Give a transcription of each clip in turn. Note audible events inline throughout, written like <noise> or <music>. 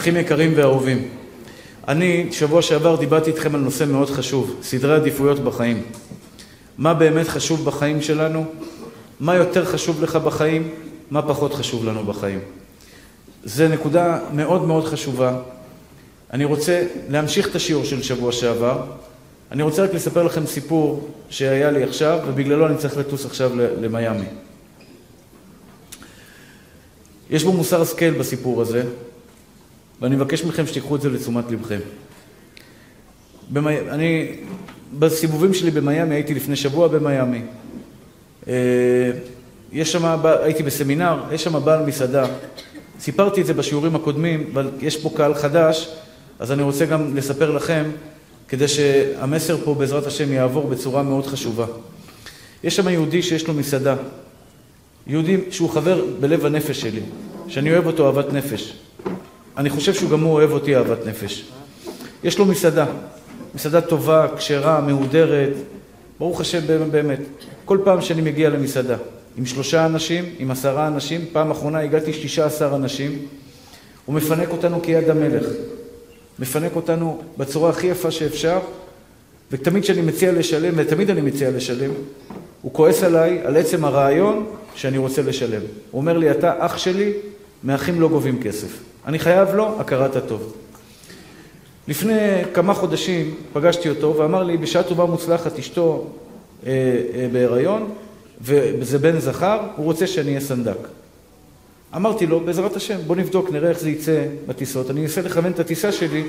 אחים יקרים ואהובים, אני שבוע שעבר דיברתי איתכם על נושא מאוד חשוב, סדרי עדיפויות בחיים. מה באמת חשוב בחיים שלנו, מה יותר חשוב לך בחיים, מה פחות חשוב לנו בחיים. זו נקודה מאוד מאוד חשובה. אני רוצה להמשיך את השיעור של שבוע שעבר. אני רוצה רק לספר לכם סיפור שהיה לי עכשיו, ובגללו אני צריך לטוס עכשיו למיאמי. יש בו מוסר השכל בסיפור הזה, ואני מבקש מכם שתיקחו את זה לתשומת לבכם. במי... אני, בסיבובים שלי במיאמי, הייתי לפני שבוע במיאמי. אה, יש שם, הייתי בסמינר, יש שם בעל מסעדה. סיפרתי את זה בשיעורים הקודמים, אבל יש פה קהל חדש, אז אני רוצה גם לספר לכם, כדי שהמסר פה בעזרת השם יעבור בצורה מאוד חשובה. יש שם יהודי שיש לו מסעדה. יהודי שהוא חבר בלב הנפש שלי, שאני אוהב אותו אהבת נפש. אני חושב שהוא גם הוא אוהב אותי אהבת נפש. יש לו מסעדה, מסעדה טובה, כשרה, מהודרת, ברוך השם באמת. כל פעם שאני מגיע למסעדה, עם שלושה אנשים, עם עשרה אנשים, פעם אחרונה הגעתי שישה עשר אנשים, הוא מפנק אותנו כיד המלך. מפנק אותנו בצורה הכי יפה שאפשר, ותמיד כשאני מציע לשלם, ותמיד אני מציע לשלם, הוא כועס עליי על עצם הרעיון שאני רוצה לשלם. הוא אומר לי, אתה אח שלי, מאחים לא גובים כסף. אני חייב לו הכרת הטוב. לפני כמה חודשים פגשתי אותו ואמר לי, בשעה טובה מוצלחת אשתו אה, אה, בהיריון, וזה בן זכר, הוא רוצה שאני אהיה סנדק. אמרתי לו, בעזרת השם, בוא נבדוק, נראה איך זה יצא בטיסות. אני אנסה לכוון את הטיסה שלי,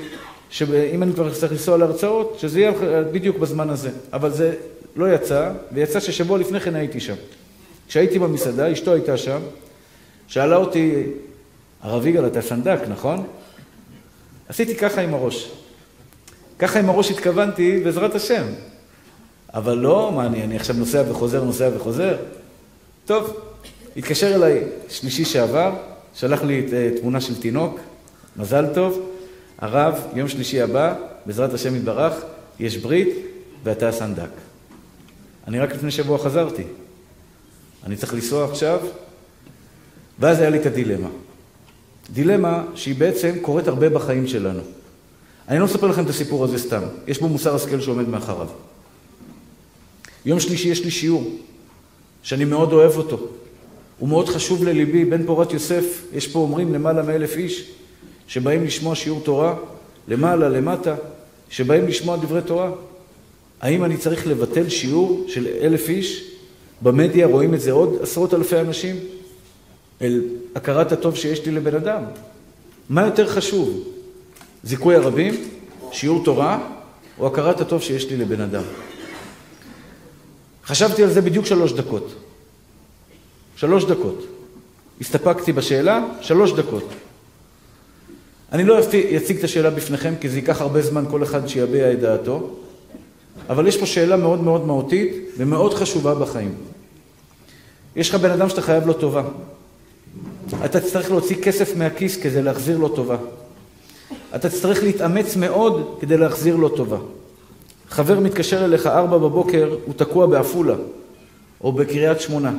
שאם אני כבר אצטרך לנסוע להרצאות, שזה יהיה בדיוק בזמן הזה. אבל זה לא יצא, ויצא ששבוע לפני כן הייתי שם. כשהייתי במסעדה, אשתו הייתה שם, שאלה אותי, הרב יגאל, אתה סנדק, נכון? עשיתי ככה עם הראש. ככה עם הראש התכוונתי, בעזרת השם. אבל לא, מה, אני, אני עכשיו נוסע וחוזר, נוסע וחוזר? טוב, התקשר אליי שלישי שעבר, שלח לי את, אה, תמונה של תינוק, מזל טוב, הרב, יום שלישי הבא, בעזרת השם יתברך, יש ברית ואתה הסנדק. אני רק לפני שבוע חזרתי. אני צריך לנסוע עכשיו, ואז היה לי את הדילמה. דילמה שהיא בעצם קורית הרבה בחיים שלנו. אני לא מספר לכם את הסיפור הזה סתם, יש בו מוסר השכל שעומד מאחריו. יום שלישי יש לי שיעור, שאני מאוד אוהב אותו. הוא מאוד חשוב לליבי, בן פורת יוסף, יש פה אומרים למעלה מאלף איש שבאים לשמוע שיעור תורה, למעלה, למטה, שבאים לשמוע דברי תורה. האם אני צריך לבטל שיעור של אלף איש? במדיה רואים את זה עוד עשרות אלפי אנשים? אל הכרת הטוב שיש לי לבן אדם. מה יותר חשוב? זיכוי הרבים, שיעור תורה, או הכרת הטוב שיש לי לבן אדם? חשבתי על זה בדיוק שלוש דקות. שלוש דקות. הסתפקתי בשאלה, שלוש דקות. אני לא אציג את השאלה בפניכם, כי זה ייקח הרבה זמן כל אחד שיביע את דעתו, אבל יש פה שאלה מאוד מאוד מהותית ומאוד חשובה בחיים. יש לך בן אדם שאתה חייב לו טובה. אתה תצטרך להוציא כסף מהכיס כדי להחזיר לו טובה. אתה תצטרך להתאמץ מאוד כדי להחזיר לו טובה. חבר מתקשר אליך ארבע בבוקר, הוא תקוע בעפולה, או בקריית שמונה.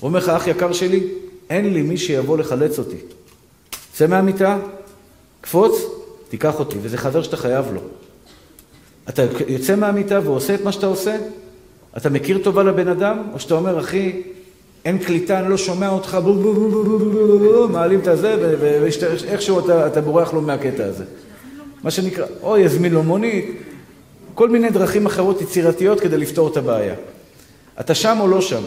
הוא אומר לך, אח יקר שלי, אין לי מי שיבוא לחלץ אותי. צא מהמיטה, קפוץ, תיקח אותי, וזה חבר שאתה חייב לו. אתה יוצא מהמיטה ועושה את מה שאתה עושה? אתה מכיר טובה לבן אדם? או שאתה אומר, אחי, אין קליטה, אני לא שומע אותך, מעלים את הזה, ואיכשהו אתה, בורח לו מהקטע הזה. מה שנקרא, או יזמין לו מונית, כל מיני דרכים אחרות יצירתיות כדי לפתור את הבעיה. אתה שם או לא שם?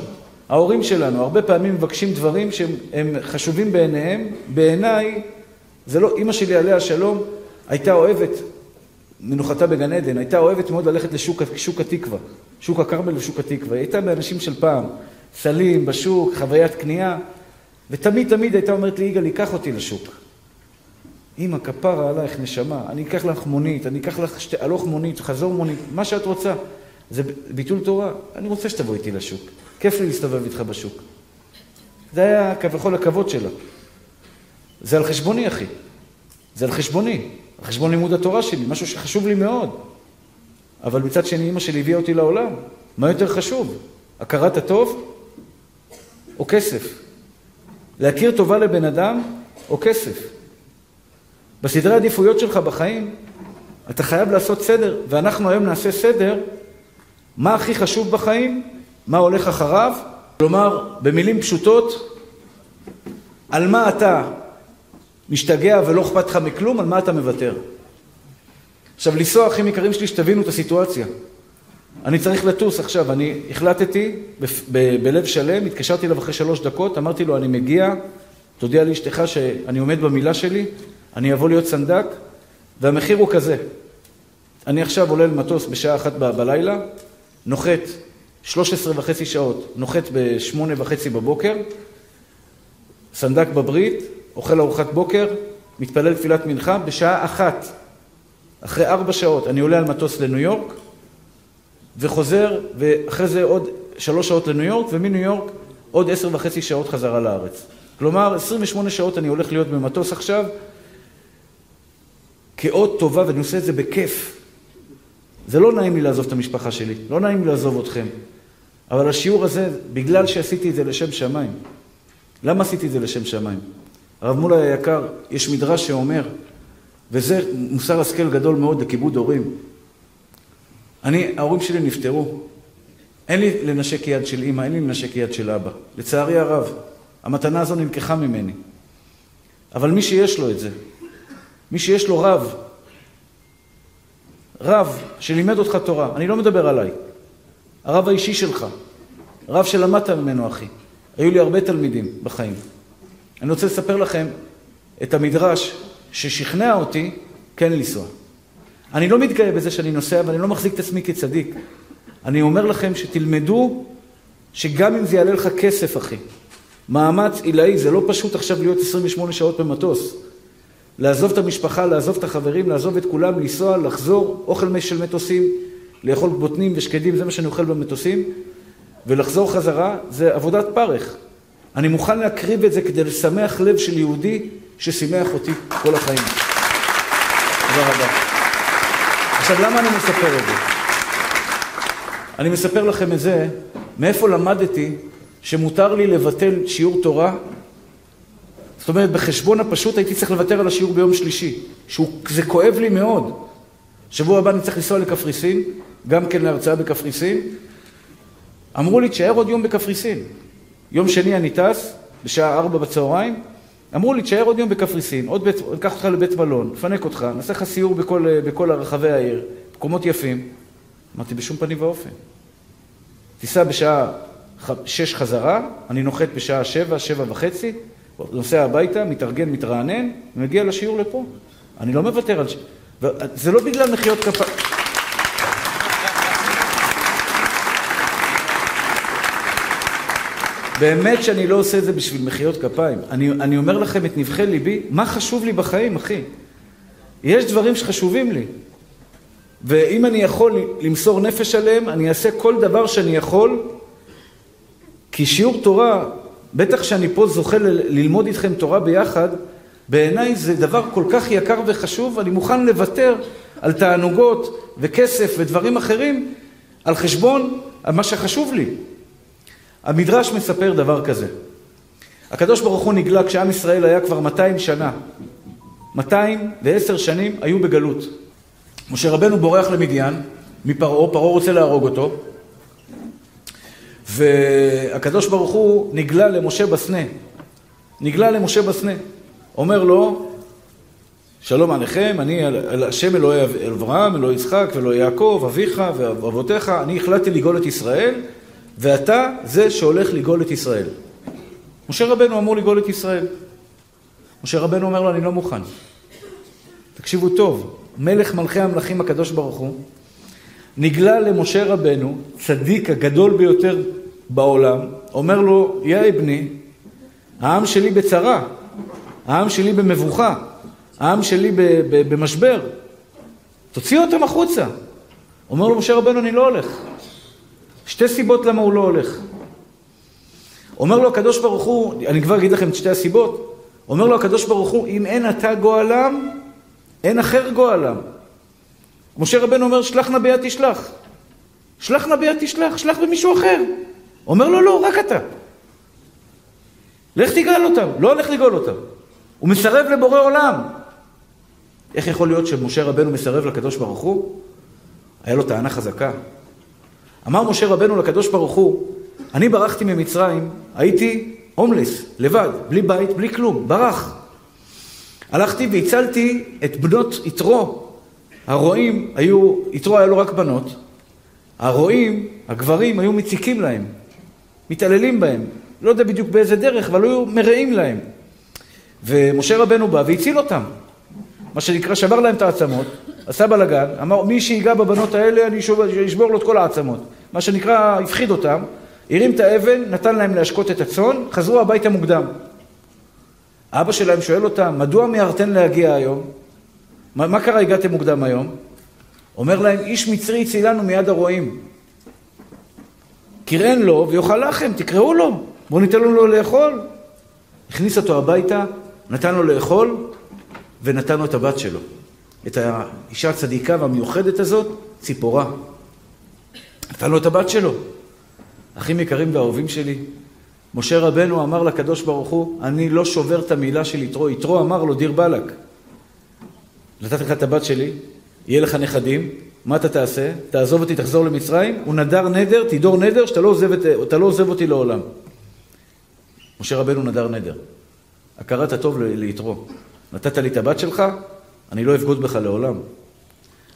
ההורים שלנו הרבה פעמים מבקשים דברים שהם חשובים בעיניהם, בעיניי, זה לא, אימא שלי עליה השלום הייתה אוהבת, מנוחתה בגן עדן, הייתה אוהבת מאוד ללכת לשוק התקווה, שוק הכרמל ושוק התקווה, היא הייתה מאנשים של פעם. סלים בשוק, חוויית קנייה, ותמיד תמיד הייתה אומרת לי, יגאל, ייקח אותי לשוק. אמא, כפרה עלייך, נשמה, אני אקח לך מונית, אני אקח לך שתי, הלוך מונית, חזור מונית, מה שאת רוצה. זה ביטול תורה, אני רוצה שתבוא איתי לשוק. כיף לי להסתובב איתך בשוק. זה היה כביכול הכבוד שלה. זה על חשבוני, אחי. זה על חשבוני. על חשבון לימוד התורה שלי, משהו שחשוב לי מאוד. אבל מצד שני, אמא שלי הביאה אותי לעולם. מה יותר חשוב? הכרת הטוב או כסף? להכיר טובה לבן אדם או כסף? בסדרי העדיפויות שלך בחיים, אתה חייב לעשות סדר, ואנחנו היום נעשה סדר מה הכי חשוב בחיים, מה הולך אחריו, כלומר, במילים פשוטות, על מה אתה משתגע ולא אכפת לך מכלום, על מה אתה מוותר. עכשיו, לנסוע, אחים יקרים שלי, שתבינו את הסיטואציה. אני צריך לטוס עכשיו, אני החלטתי בלב שלם, התקשרתי אליו אחרי שלוש דקות, אמרתי לו, אני מגיע, תודיע לאשתך שאני עומד במילה שלי, אני אבוא להיות סנדק, והמחיר הוא כזה. אני עכשיו עולה למטוס בשעה אחת בלילה, נוחת 13 וחצי שעות, נוחת ב-8 וחצי בבוקר, סנדק בברית, אוכל ארוחת בוקר, מתפלל תפילת מנחה, בשעה אחת, אחרי ארבע שעות, אני עולה על מטוס לניו יורק, וחוזר, ואחרי זה עוד שלוש שעות לניו יורק, ומניו יורק עוד עשר וחצי שעות חזרה לארץ. כלומר, 28 שעות אני הולך להיות במטוס עכשיו, כאות טובה, ואני עושה את זה בכיף. זה לא נעים לי לעזוב את המשפחה שלי, לא נעים לי לעזוב אתכם. אבל השיעור הזה, בגלל שעשיתי את זה לשם שמיים. למה עשיתי את זה לשם שמיים? הרב מולי היקר, יש מדרש שאומר, וזה מוסר השכל גדול מאוד לכיבוד הורים. אני, ההורים שלי נפטרו. אין לי לנשק יד של אימא, אין לי לנשק יד של אבא. לצערי הרב, המתנה הזו נלקחה ממני. אבל מי שיש לו את זה, מי שיש לו רב, רב שלימד אותך תורה, אני לא מדבר עליי, הרב האישי שלך, רב שלמדת ממנו, אחי. היו לי הרבה תלמידים בחיים. אני רוצה לספר לכם את המדרש ששכנע אותי כן לנסוע. אני לא מתגאה בזה שאני נוסע, ואני לא מחזיק את עצמי כצדיק. אני אומר לכם שתלמדו שגם אם זה יעלה לך כסף, אחי, מאמץ עילאי, זה לא פשוט עכשיו להיות 28 שעות במטוס. לעזוב את המשפחה, לעזוב את החברים, לעזוב את כולם, לנסוע, לחזור, אוכל של מטוסים, לאכול בוטנים ושקדים, זה מה שאני אוכל במטוסים, ולחזור חזרה, זה עבודת פרך. אני מוכן להקריב את זה כדי לשמח לב של יהודי ששימח אותי כל החיים. תודה רבה. עכשיו, למה אני מספר את זה? אני מספר לכם את זה, מאיפה למדתי שמותר לי לבטל שיעור תורה זאת אומרת, בחשבון הפשוט הייתי צריך לוותר על השיעור ביום שלישי, שזה כואב לי מאוד. שבוע הבא אני צריך לנסוע לקפריסין, גם כן להרצאה בקפריסין. אמרו לי, תשאר עוד יום בקפריסין. יום שני אני טס, בשעה ארבע בצהריים, אמרו לי, תשאר עוד יום בקפריסין, עוד בית, ניקח אותך לבית מלון, נפנק אותך, נעשה לך סיור בכל, בכל רחבי העיר, מקומות יפים. אמרתי, בשום פנים ואופן. תיסע בשעה שש חזרה, אני נוחת בשעה שבע, שבע וחצי, נוסע הביתה, מתארגן, מתרענן, ומגיע לשיעור לפה. אני לא מוותר על ש... זה לא בגלל מחיאות כפיים. באמת שאני לא עושה את זה בשביל מחיאות כפיים. אני, אני אומר לכם את נבחי ליבי, מה חשוב לי בחיים, אחי? יש דברים שחשובים לי. ואם אני יכול למסור נפש עליהם, אני אעשה כל דבר שאני יכול, כי שיעור תורה בטח שאני פה זוכה ללמוד איתכם תורה ביחד, בעיניי זה דבר כל כך יקר וחשוב, אני מוכן לוותר על תענוגות וכסף ודברים אחרים על חשבון מה שחשוב לי. המדרש מספר דבר כזה. הקדוש ברוך הוא נגלה כשעם ישראל היה כבר 200 שנה. 210 שנים היו בגלות. משה רבנו בורח למדיין מפרעה, פרעה רוצה להרוג אותו, והקדוש ברוך הוא נגלה למשה בסנה. נגלה למשה בסנה. אומר לו, שלום עליכם, אני השם אלוהי אברהם, אלוהי יצחק ואלוהי יעקב, אביך ואבותיך, אני החלטתי לגאול את ישראל, ואתה זה שהולך לגאול את ישראל. משה רבנו אמור לגאול את ישראל. משה רבנו אומר לו, אני לא מוכן. תקשיבו טוב, מלך מלכי המלכים הקדוש ברוך הוא, נגלה למשה רבנו, צדיק הגדול ביותר בעולם, אומר לו, יא בני, העם שלי בצרה, העם שלי במבוכה, העם שלי במשבר, תוציא אותם החוצה. אומר לו משה רבנו, אני לא הולך. שתי סיבות למה הוא לא הולך. אומר לו הקדוש ברוך הוא, אני כבר אגיד לכם את שתי הסיבות, אומר לו הקדוש ברוך הוא, אם אין אתה גואלם, אין אחר גואלם. משה רבנו אומר, שלח נא ביד תשלח. שלח נא ביד תשלח, שלח במישהו אחר. אומר לו, לא, רק אתה. לך תגאל אותם. לא הולך לגאול אותם. הוא מסרב לבורא עולם. איך יכול להיות שמשה רבנו מסרב לקדוש ברוך הוא? היה לו טענה חזקה. אמר משה רבנו לקדוש ברוך הוא, אני ברחתי ממצרים, הייתי הומלס, לבד, בלי בית, בלי כלום, ברח. הלכתי והצלתי את בנות יתרו. הרועים היו, יתרו היה לו רק בנות. הרועים, הגברים, היו מציקים להם, מתעללים בהם. לא יודע בדיוק באיזה דרך, אבל היו מרעים להם. ומשה רבנו בא והציל אותם. מה שנקרא, שבר להם את העצמות, עשה בלאגן, אמר, מי שיגע בבנות האלה, אני אשבור לו את כל העצמות. מה שנקרא, הפחיד אותם, הרים את האבן, נתן להם להשקות את הצאן, חזרו הביתה מוקדם. אבא שלהם שואל אותם, מדוע מיהרתן להגיע היום? מה, מה קרה הגעתם מוקדם היום? אומר להם, איש מצרי הצילנו מיד הרועים. קראן לו ויאכל לחם, תקראו לו, בואו ניתן לו לאכול. הכניס אותו הביתה, נתן לו לאכול, ונתן לו את הבת שלו. את האישה הצדיקה והמיוחדת הזאת, ציפורה. נתן לו את הבת שלו. אחים יקרים ואהובים שלי, משה רבנו אמר לקדוש ברוך הוא, אני לא שובר את המילה של יתרו. יתרו אמר לו, דיר באלק. נתתי לך את הבת שלי, יהיה לך נכדים, מה אתה תעשה? תעזוב אותי, תחזור למצרים? הוא נדר נדר, תדור נדר, שאתה לא עוזב, את, לא עוזב אותי לעולם. משה רבנו נדר נדר. הכרת הטוב ליתרו. נתת לי את הבת שלך, אני לא אבגוד בך לעולם.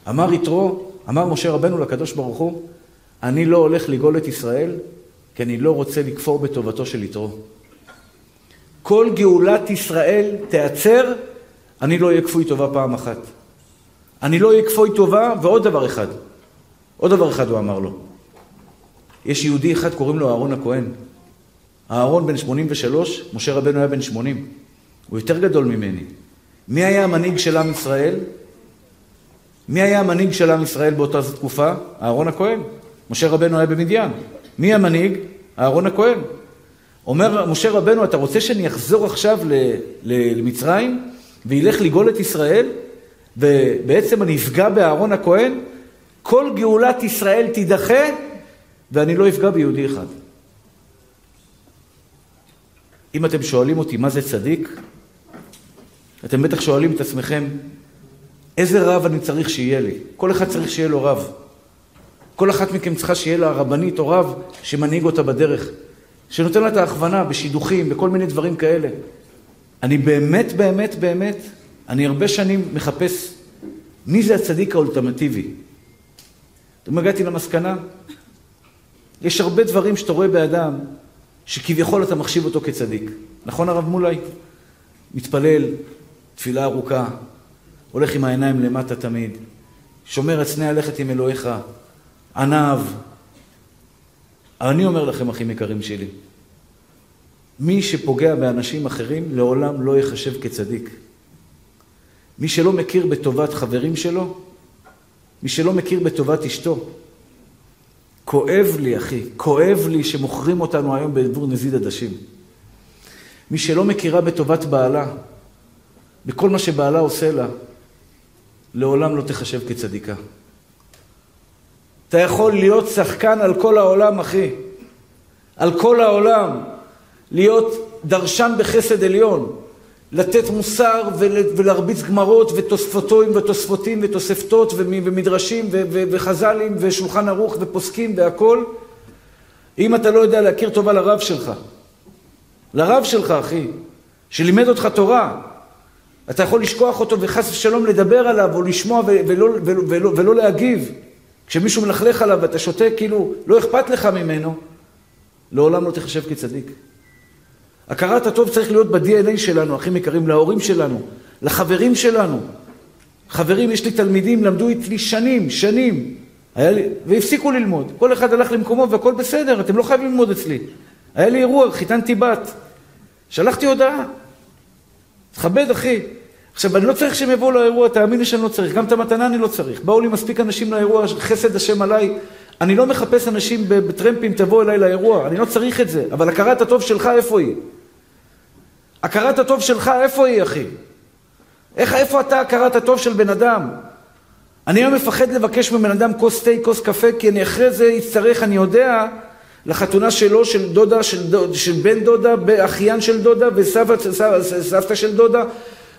אמר יתרו, אמר משה רבנו לקדוש ברוך הוא, אני לא הולך לגאול את ישראל, כי אני לא רוצה לכפור בטובתו של יתרו. כל גאולת ישראל תיעצר, אני לא אהיה כפוי טובה פעם אחת. אני לא אהיה כפוי טובה, ועוד דבר אחד. עוד דבר אחד הוא אמר לו. יש יהודי אחד, קוראים לו אהרון הכהן. אהרון בן 83, משה רבנו היה בן 80. הוא יותר גדול ממני. מי היה המנהיג של עם ישראל? מי היה המנהיג של עם ישראל באותה תקופה? אהרון הכהן. משה רבנו היה במדיין. מי המנהיג? אהרון הכהן. אומר משה רבנו, אתה רוצה שאני אחזור עכשיו למצרים וילך לגאול את ישראל, ובעצם אני אפגע באהרון הכהן? כל גאולת ישראל תידחה, ואני לא אפגע ביהודי אחד. אם אתם שואלים אותי מה זה צדיק, אתם בטח שואלים את עצמכם, איזה רב אני צריך שיהיה לי? כל אחד צריך שיהיה לו רב. כל אחת מכם צריכה שיהיה לה רבנית או רב שמנהיג אותה בדרך, שנותן לה את ההכוונה בשידוכים, בכל מיני דברים כאלה. אני באמת, באמת, באמת, אני הרבה שנים מחפש מי זה הצדיק האולטימטיבי. אתם הגעתי למסקנה, יש הרבה דברים שאתה רואה באדם שכביכול אתה מחשיב אותו כצדיק. נכון הרב מולי? מתפלל, תפילה ארוכה, הולך עם העיניים למטה תמיד, שומר סנה הלכת עם אלוהיך, עניו. אני אומר לכם, אחים יקרים שלי, מי שפוגע באנשים אחרים לעולם לא ייחשב כצדיק. מי שלא מכיר בטובת חברים שלו, מי שלא מכיר בטובת אשתו, כואב לי, אחי, כואב לי שמוכרים אותנו היום בעבור נזיד עדשים. מי שלא מכירה בטובת בעלה, בכל מה שבעלה עושה לה, לעולם לא תחשב כצדיקה. אתה יכול להיות שחקן על כל העולם, אחי. על כל העולם. להיות דרשן בחסד עליון. לתת מוסר ולהרביץ גמרות ותוספותים ותוספותים ותוספתות ומדרשים וחז"לים ושולחן ערוך ופוסקים והכול. אם אתה לא יודע להכיר טובה לרב שלך, לרב שלך, אחי, שלימד אותך תורה, אתה יכול לשכוח אותו וחס ושלום לדבר עליו או לשמוע ולא, ולא, ולא, ולא להגיב. כשמישהו מלכלך עליו ואתה שותק, כאילו לא אכפת לך ממנו, לעולם לא תחשב כצדיק. הכרת הטוב צריך להיות ב-DNA שלנו, אחים יקרים, להורים שלנו, לחברים שלנו. חברים, יש לי תלמידים, למדו איתי שנים, שנים, לי, והפסיקו ללמוד. כל אחד הלך למקומו והכל בסדר, אתם לא חייבים ללמוד אצלי. היה לי אירוע, חיתנתי בת. שלחתי הודעה. תכבד, אחי. עכשיו, אני לא צריך שהם יבואו לאירוע, תאמין לי שאני לא צריך. גם את המתנה אני לא צריך. באו לי מספיק אנשים לאירוע, חסד השם עליי. אני לא מחפש אנשים בטרמפים, תבוא אליי לאירוע. אני לא צריך את זה. אבל הכרת הטוב שלך, איפה היא? הכרת הטוב שלך, איפה היא, אחי? איך, איפה אתה הכרת הטוב של בן אדם? אני היום מפחד לבקש מבן אדם כוס תה, כוס קפה, כי אני אחרי זה אצטרך, אני יודע, לחתונה שלו, של דודה, של, דוד, של בן דודה, אחיין של דודה וסבתא של דודה,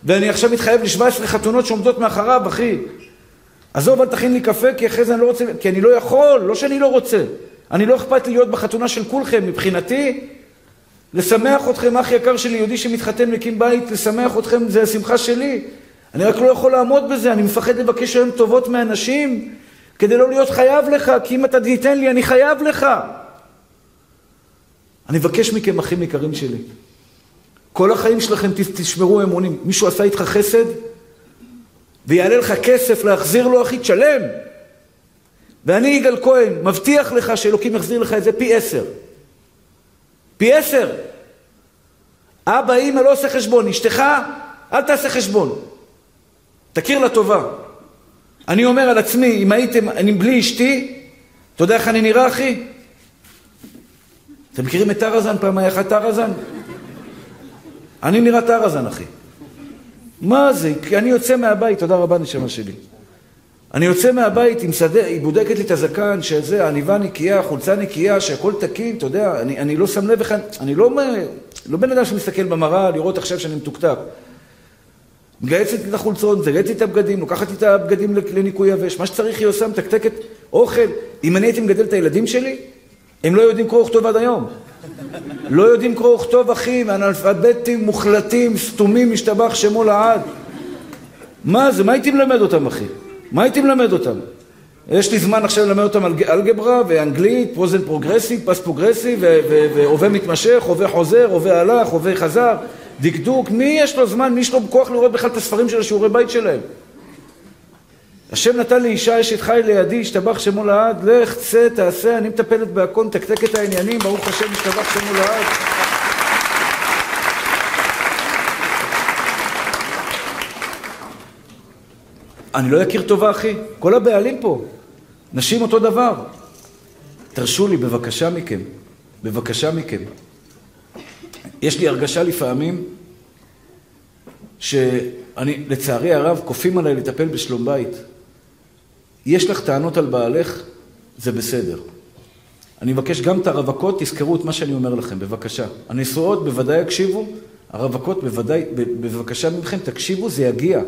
ואני עכשיו מתחייב ל-17 חתונות שעומדות מאחריו, אחי. עזוב, אל תכין לי קפה, כי אחרי זה אני לא רוצה, כי אני לא יכול, לא שאני לא רוצה. אני לא אכפת לי להיות בחתונה של כולכם. מבחינתי, לשמח אתכם, אח יקר שלי, יהודי שמתחתן מקים בית, לשמח אתכם זה השמחה שלי. אני רק לא יכול לעמוד בזה, אני מפחד לבקש היום טובות מאנשים, כדי לא להיות חייב לך, כי אם אתה תיתן לי, אני חייב לך. אני מבקש מכם, אחים יקרים שלי, כל החיים שלכם תשמרו אמונים. מישהו עשה איתך חסד, ויעלה לך כסף להחזיר לו, אחי, תשלם. ואני, יגאל כהן, מבטיח לך שאלוקים יחזיר לך את זה פי עשר. פי עשר. אבא, אמא, לא עושה חשבון. אשתך, אל תעשה חשבון. תכיר לטובה. אני אומר על עצמי, אם הייתם, אני בלי אשתי, אתה יודע איך אני נראה, אחי? אתם מכירים את טרזן? פעם היה לך טרזן? אני נראה טרזן, אחי. מה זה? כי אני יוצא מהבית, תודה רבה, נשמה שלי. אני יוצא מהבית עם שדה, היא בודקת לי את הזקן, שזה, עניבה נקייה, חולצה נקייה, שהכל תקין, אתה יודע, אני, אני לא שם לב איך, אני לא, לא בן אדם שמסתכל במראה לראות עכשיו שאני מתוקתק. מגייסת את החולצות, מגייסת את הבגדים, לוקחת את הבגדים לניקוי יבש, מה שצריך היא עושה, מתקתקת אוכל. אם אני הייתי מגדל את הילדים שלי, הם לא יודעים קרוא וכתוב עד היום. לא יודעים קרוא וכתוב, אחי, אנאלפביתים מוחלטים, סתומים, משתבח שמו לעד. מה זה, מה הייתי מלמד אותם, אחי? מה הייתי מלמד אותם? יש לי זמן עכשיו ללמד אותם אלגברה ואנגלית, present progressive, past progressive, והווה מתמשך, הווה חוזר, הווה הלך, הווה חזר, דקדוק. מי יש לו זמן, מי יש לו כוח לראות בכלל את הספרים של השיעורי בית שלהם? השם נתן לי אישה אשת חי לידי, השתבח שמו לעד, לך, צא, תעשה, אני מטפלת בהכל, תקתק את העניינים, ברוך השם, השתבח שמו לעד. אני לא אכיר טובה, אחי. כל הבעלים פה. נשים אותו דבר. תרשו לי, בבקשה מכם. בבקשה מכם. יש לי הרגשה לפעמים שאני, לצערי הרב, כופים עליי לטפל בשלום בית. יש לך טענות על בעלך, זה בסדר. אני מבקש גם את הרווקות, תזכרו את מה שאני אומר לכם, בבקשה. הנשואות בוודאי יקשיבו, הרווקות בוודאי, בבקשה מכם, תקשיבו, זה יגיע.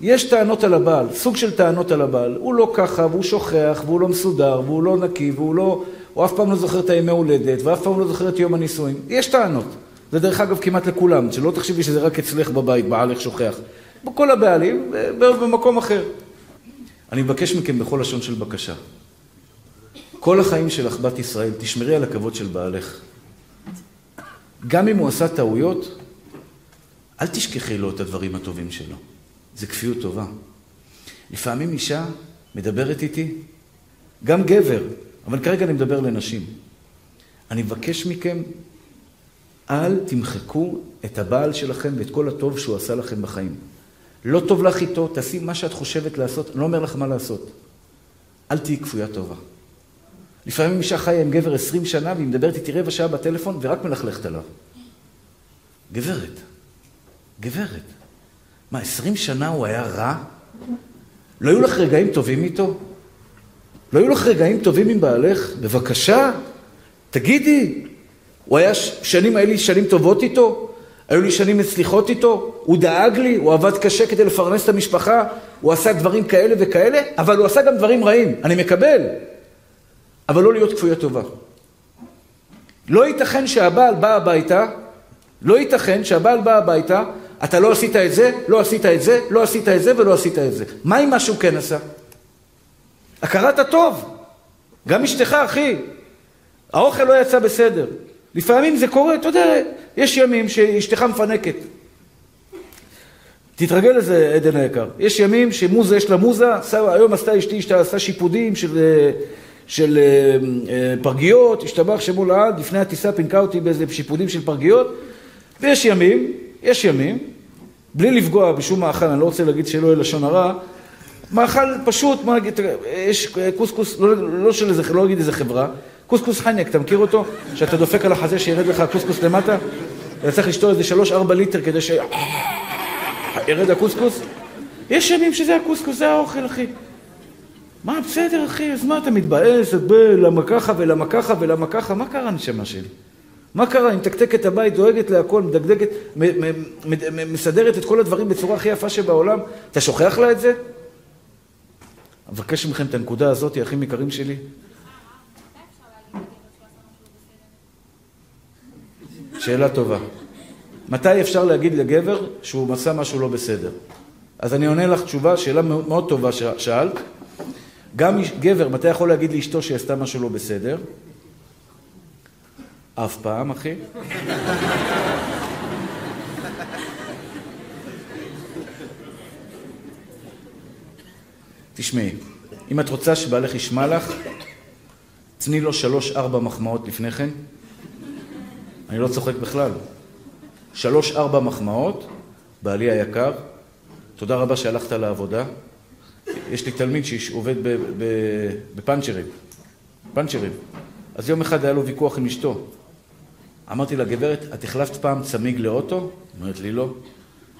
יש טענות על הבעל, סוג של טענות על הבעל. הוא לא ככה, והוא שוכח, והוא לא מסודר, והוא לא נקי, והוא לא... הוא אף פעם לא זוכר את הימי הולדת, ואף פעם לא זוכר את יום הנישואים. יש טענות. זה דרך אגב כמעט לכולם, שלא תחשבי שזה רק אצלך בבית, בעלך שוכח. בכל הבעלים, במקום אחר. אני מבקש מכם בכל לשון של בקשה. כל החיים שלך, בת ישראל, תשמרי על הכבוד של בעלך. גם אם הוא עשה טעויות, אל תשכחי לו את הדברים הטובים שלו. זה כפיות טובה. לפעמים אישה מדברת איתי, גם גבר, אבל כרגע אני מדבר לנשים. אני מבקש מכם, אל תמחקו את הבעל שלכם ואת כל הטוב שהוא עשה לכם בחיים. לא טוב לך איתו, תעשי מה שאת חושבת לעשות, אני לא אומר לך מה לעשות. אל תהיי כפויה טובה. לפעמים אישה חיה עם גבר עשרים שנה והיא מדברת איתי רבע שעה בטלפון ורק מלכלכת עליו. גברת, גברת, מה, עשרים שנה הוא היה רע? לא היו לך רגעים טובים איתו? לא היו לך רגעים טובים עם בעלך? בבקשה, תגידי. הוא היה שנים, לי שנים טובות איתו? היו לי שנים מצליחות איתו, הוא דאג לי, הוא עבד קשה כדי לפרנס את המשפחה, הוא עשה דברים כאלה וכאלה, אבל הוא עשה גם דברים רעים, אני מקבל, אבל לא להיות כפויה טובה. לא ייתכן שהבעל בא הביתה, לא ייתכן שהבעל בא הביתה, אתה לא עשית את זה, לא עשית את זה, לא עשית את זה ולא עשית את זה. מה עם מה שהוא כן עשה? הכרת הטוב. גם אשתך, אחי. האוכל לא יצא בסדר. לפעמים זה קורה, אתה יודע, יש ימים שאשתך מפנקת. תתרגל לזה, עדן היקר. יש ימים שמוזה יש לה מוזה, היום עשתה אשתי, עשתה שיפודים של, של אה, אה, פרגיות, השתבח שמו לעד, לפני הטיסה פינקה אותי באיזה שיפודים של פרגיות, ויש ימים, יש ימים, בלי לפגוע בשום מאכל, אני לא רוצה להגיד שלא יהיה לשון הרע, מאכל פשוט, מה נגיד, יש קוסקוס, לא, לא של איזה, לא אגיד איזה חברה, קוסקוס חניאק, אתה מכיר אותו? שאתה דופק על החזה שירד לך הקוסקוס למטה? אתה צריך לשתות איזה שלוש-ארבע ליטר כדי ש... ירד הקוסקוס? יש ימים שזה הקוסקוס, זה האוכל, אחי. מה, בסדר, אחי, אז מה אתה מתבאס? למה ככה ולמה ככה ולמה ככה? מה קרה, נשמה שלי? מה קרה? היא מתקתקת הבית, דואגת להכל, מדגדגת, מסדרת את כל הדברים בצורה הכי יפה שבעולם. אתה שוכח לה את זה? אבקש מכם את הנקודה הזאת, אחים יקרים שלי. שאלה טובה. מתי אפשר להגיד לגבר שהוא עשה משהו לא בסדר? אז אני עונה לך תשובה, שאלה מאוד טובה ששאלת. גם גבר, מתי יכול להגיד לאשתו שהיא עשתה משהו לא בסדר? אף פעם, אחי. תשמעי, אם את רוצה שבעלך ישמע לך, תני לו שלוש-ארבע מחמאות לפני כן. אני לא צוחק בכלל. שלוש-ארבע מחמאות, בעלי היקר, תודה רבה שהלכת לעבודה. יש לי תלמיד שעובד בפאנצ'רים, פאנצ'רים. אז יום אחד היה לו ויכוח עם אשתו. אמרתי לה, גברת, את החלפת פעם צמיג לאוטו? אומרת לי, לא.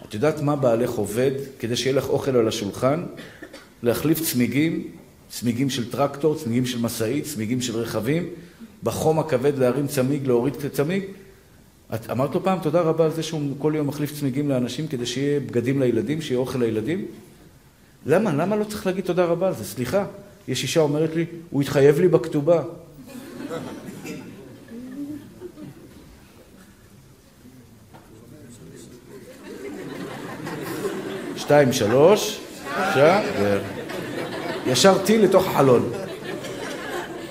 את יודעת מה בעלך עובד כדי שיהיה לך אוכל על השולחן? להחליף צמיגים, צמיגים של טרקטור, צמיגים של משאית, צמיגים של רכבים, בחום הכבד להרים צמיג, להוריד צמיג. את אמרת לו פעם תודה רבה על זה שהוא כל יום מחליף צמיגים לאנשים כדי שיהיה בגדים לילדים, שיהיה אוכל לילדים? למה? למה לא צריך להגיד תודה רבה על זה? סליחה, יש אישה אומרת לי, הוא התחייב לי בכתובה. שתיים, שלוש, בבקשה, ישר טיל לתוך החלון.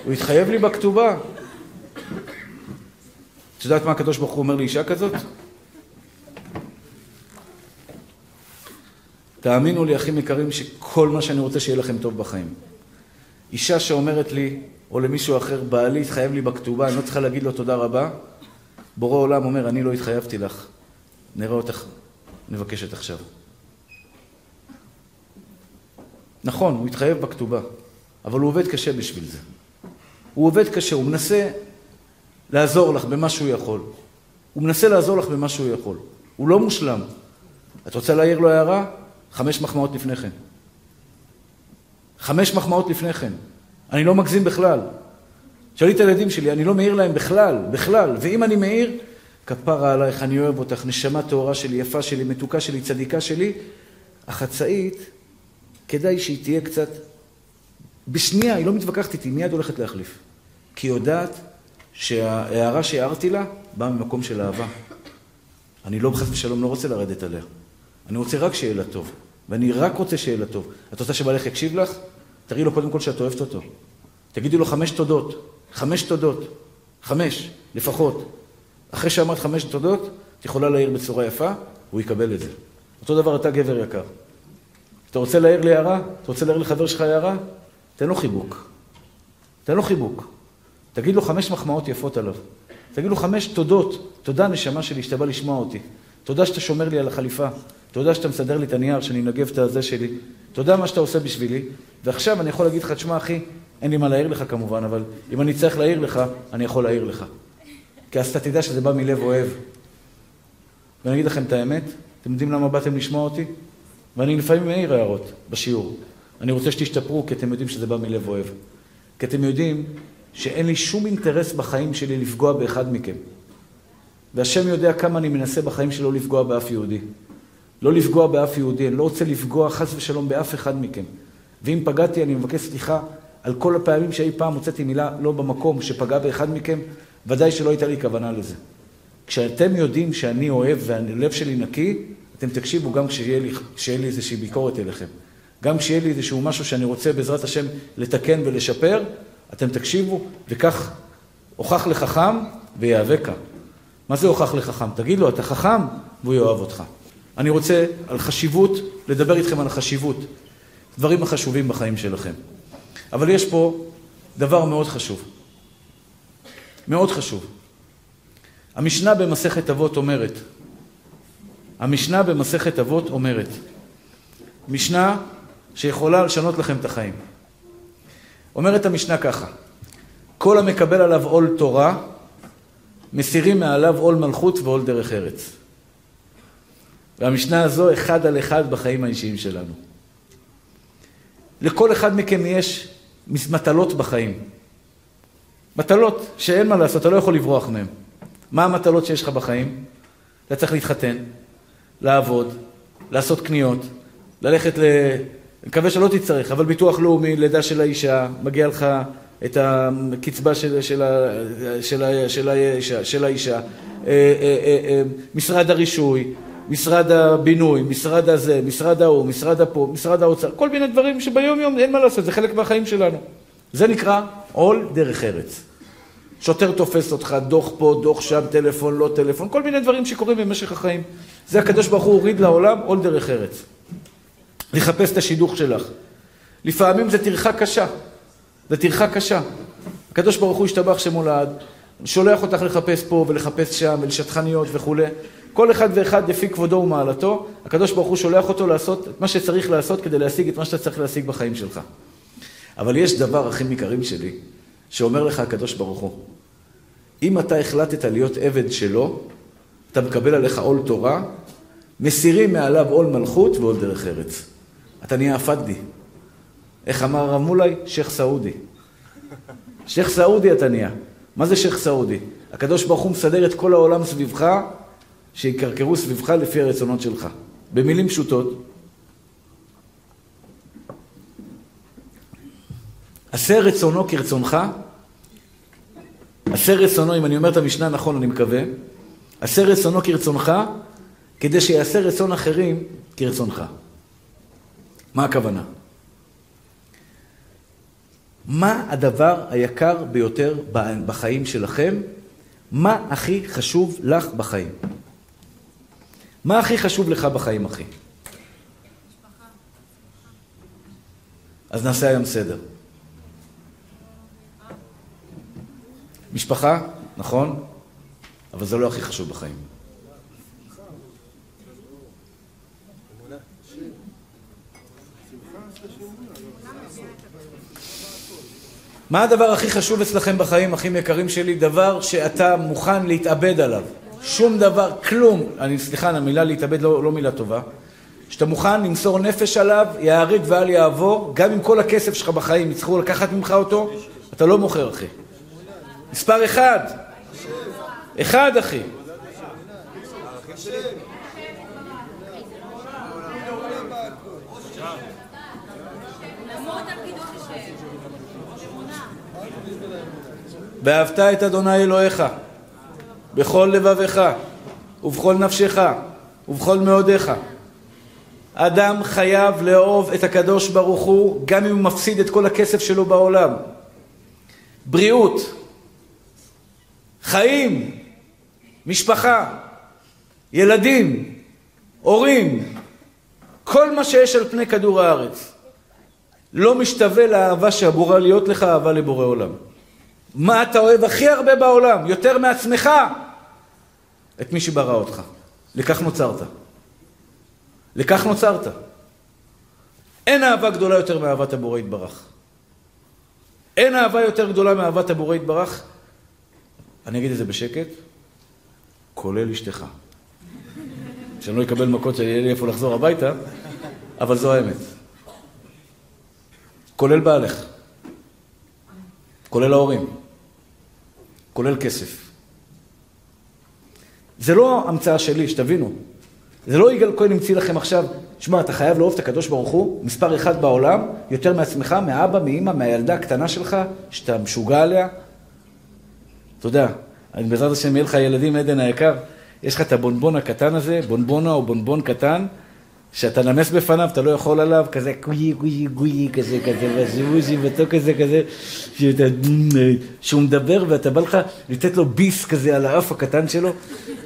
הוא התחייב לי בכתובה. את יודעת מה הקדוש ברוך הוא אומר לאישה כזאת? תאמינו לי, אחים יקרים, שכל מה שאני רוצה שיהיה לכם טוב בחיים. אישה שאומרת לי, או למישהו אחר, בעלי התחייב לי בכתובה, אני לא צריכה להגיד לו תודה רבה, בורא עולם אומר, אני לא התחייבתי לך, נראה אותך, נבקשת עכשיו. נכון, הוא התחייב בכתובה, אבל הוא עובד קשה בשביל זה. הוא עובד קשה, הוא מנסה לעזור לך במה שהוא יכול. הוא מנסה לעזור לך במה שהוא יכול. הוא לא מושלם. את רוצה להעיר לו הערה? חמש מחמאות לפני כן. חמש מחמאות לפני כן. אני לא מגזים בכלל. שאלי את הילדים שלי, אני לא מעיר להם בכלל, בכלל. ואם אני מעיר, כפרה עלייך, אני אוהב אותך, נשמה טהורה שלי, יפה שלי, מתוקה שלי, צדיקה שלי. החצאית, כדאי שהיא תהיה קצת... בשנייה, היא לא מתווכחת איתי, מיד הולכת להחליף. כי היא יודעת שההערה שהערתי לה באה ממקום של אהבה. אני לא, חס ושלום, לא רוצה לרדת עליה. אני רוצה רק שיהיה לה טוב. ואני רק רוצה שיהיה לה טוב. את רוצה שבעלך יקשיב לך? תראי לו קודם כל שאת אוהבת אותו. תגידי לו חמש תודות. חמש תודות. חמש, לפחות. אחרי שאמרת חמש תודות, את יכולה להעיר בצורה יפה, הוא יקבל את זה. אותו דבר אתה גבר יקר. אתה רוצה להעיר לי הערה? אתה רוצה להעיר לחבר שלך הערה? תן לו חיבוק. תן לו חיבוק. תגיד לו חמש מחמאות יפות עליו. תגיד לו חמש תודות. תודה, נשמה שלי, שאתה בא לשמוע אותי. תודה שאתה שומר לי על החליפה. תודה שאתה מסדר לי את הנייר, שאני מנגב את הזה שלי. תודה מה שאתה עושה בשבילי. ועכשיו אני יכול להגיד לך, תשמע, אחי, אין לי מה להעיר לך כמובן, אבל אם אני צריך להעיר לך, אני יכול להעיר לך. כי אז אתה תדע שזה בא מלב אוהב. ואני אגיד לכם את האמת, אתם יודעים למה באתם לשמוע אותי? ואני לפעמים מעיר הערות בשיעור. אני רוצה שתשתפרו, כי אתם יודעים שזה בא מלב אוהב. כי אתם יודעים שאין לי שום אינטרס בחיים שלי לפגוע באחד מכם. והשם יודע כמה אני מנסה בחיים שלו לפגוע באף יהודי. לא לפגוע באף יהודי, אני לא רוצה לפגוע חס ושלום באף אחד מכם. ואם פגעתי, אני מבקש סליחה על כל הפעמים שאי פעם הוצאתי מילה לא במקום שפגע באחד מכם, ודאי שלא הייתה לי כוונה לזה. כשאתם יודעים שאני אוהב והלב שלי נקי, אתם תקשיבו גם כשיהיה לי, לי איזושהי ביקורת אליכם. גם כשיהיה לי איזשהו משהו שאני רוצה בעזרת השם לתקן ולשפר, אתם תקשיבו, וכך הוכח לחכם ויאבקה. מה זה הוכח לחכם? תגיד לו, אתה חכם, והוא יאהב אותך. אני רוצה על חשיבות, לדבר איתכם על החשיבות, דברים החשובים בחיים שלכם. אבל יש פה דבר מאוד חשוב. מאוד חשוב. המשנה במסכת אבות אומרת, המשנה במסכת אבות אומרת, משנה שיכולה לשנות לכם את החיים. אומרת המשנה ככה, כל המקבל עליו עול תורה, מסירים מעליו עול מלכות ועול דרך ארץ. והמשנה הזו אחד על אחד בחיים האישיים שלנו. לכל אחד מכם יש מטלות בחיים. מטלות שאין מה לעשות, אתה לא יכול לברוח מהן. מה המטלות שיש לך בחיים? אתה צריך להתחתן, לעבוד, לעשות קניות, ללכת ל... אני מקווה שלא תצטרך, אבל ביטוח לאומי, לידה של האישה, מגיע לך את הקצבה של, של, של, של, האישה, של האישה, אה, אה, אה, משרד הרישוי, משרד הבינוי, משרד הזה, משרד ההוא, משרד הפה, משרד האוצר, כל מיני דברים שביום יום אין מה לעשות, זה חלק מהחיים שלנו. זה נקרא עול דרך ארץ. שוטר תופס אותך, דוח פה, דוח שם, טלפון, לא טלפון, כל מיני דברים שקורים במשך החיים. זה הקדוש ברוך הוא הוריד לעולם עול דרך ארץ. לחפש את השידוך שלך. לפעמים זה טרחה קשה. זה טרחה קשה. הקדוש ברוך הוא השתבח שמולד, שולח אותך לחפש פה ולחפש שם ולשטחניות וכולי. כל אחד ואחד לפי כבודו ומעלתו, הקדוש ברוך הוא שולח אותו לעשות את מה שצריך לעשות כדי להשיג את מה שאתה צריך להשיג בחיים שלך. אבל יש דבר, אחים יקרים שלי, שאומר לך הקדוש ברוך הוא, אם אתה החלטת להיות עבד שלו, אתה מקבל עליך עול תורה, מסירים מעליו עול מלכות ועול דרך ארץ. אתה נהיה הפדלי. איך אמר הרב מולי? שייח' סעודי. שייח' סעודי אתה נהיה. מה זה שייח' סעודי? הקדוש ברוך הוא מסדר את כל העולם סביבך, שיקרקרו סביבך לפי הרצונות שלך. במילים פשוטות, עשה רצונו כרצונך, עשה רצונו, אם אני אומר את המשנה נכון, אני מקווה, עשה רצונו כרצונך, כדי שיעשה רצון אחרים כרצונך. מה הכוונה? מה הדבר היקר ביותר בחיים שלכם? מה הכי חשוב לך בחיים? מה הכי חשוב לך בחיים, אחי? אז נעשה היום סדר. משפחה, נכון, אבל זה לא הכי חשוב בחיים. מה הדבר הכי חשוב אצלכם בחיים, אחים יקרים שלי? דבר שאתה מוכן להתאבד עליו. שום דבר, כלום. אני, סליחה, המילה להתאבד לא, לא מילה טובה. שאתה מוכן למסור נפש עליו, יהרג ואל יעבור, גם אם כל הכסף שלך בחיים יצטרכו לקחת ממך אותו, אתה לא מוכר, אחי. מספר אחד. אחד, אחי. ואהבת את אדוני אלוהיך בכל לבביך ובכל נפשך ובכל מאודיך. אדם חייב לאהוב את הקדוש ברוך הוא גם אם הוא מפסיד את כל הכסף שלו בעולם. בריאות, חיים, משפחה, ילדים, הורים, כל מה שיש על פני כדור הארץ לא משתווה לאהבה שאמורה להיות לך אהבה לבורא עולם. מה אתה אוהב הכי הרבה בעולם, יותר מעצמך? את מי שברא אותך. לכך נוצרת. לכך נוצרת. אין אהבה גדולה יותר מאהבת הבורא יתברך. אין אהבה יותר גדולה מאהבת הבורא יתברך. אני אגיד את זה בשקט, כולל אשתך. שאני לא אקבל מכות שיהיה לי איפה לחזור הביתה, אבל זו האמת. כולל בעלך. כולל ההורים. כולל כסף. זה לא המצאה שלי, שתבינו. זה לא יגאל כהן המציא לכם עכשיו, שמע, אתה חייב לאהוב את הקדוש ברוך הוא, מספר אחד בעולם, יותר מעצמך, מאבא, מאמא, מהילדה הקטנה שלך, שאתה משוגע עליה. אתה יודע, בעזרת השם יהיה לך ילדים, עדן היקר, יש לך את הבונבון הקטן הזה, בונבונה או בונבון קטן, שאתה נמס בפניו, אתה לא יכול עליו, כזה קווי קווי קווי כזה כזה, והזיבוזי ואתה כזה כזה, שאתה, שהוא מדבר ואתה בא לך לתת לו ביס כזה על האף הקטן שלו,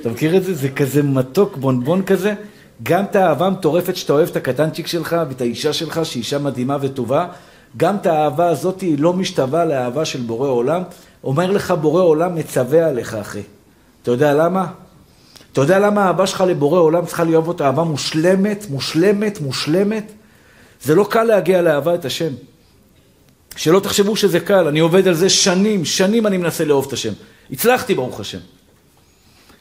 אתה מכיר את זה? זה כזה מתוק, בונבון כזה. גם את האהבה המטורפת שאתה אוהב את הקטנצ'יק שלך ואת האישה שלך, שהיא אישה מדהימה וטובה, גם את האהבה הזאת היא לא משתווה לאהבה של בורא עולם. אומר לך בורא עולם מצווה עליך, אחי. אתה יודע למה? אתה יודע למה האהבה שלך לבורא עולם צריכה להיות אהבה מושלמת, מושלמת, מושלמת? זה לא קל להגיע לאהבה את השם. שלא תחשבו שזה קל, אני עובד על זה שנים, שנים אני מנסה לאהוב את השם. הצלחתי, ברוך השם.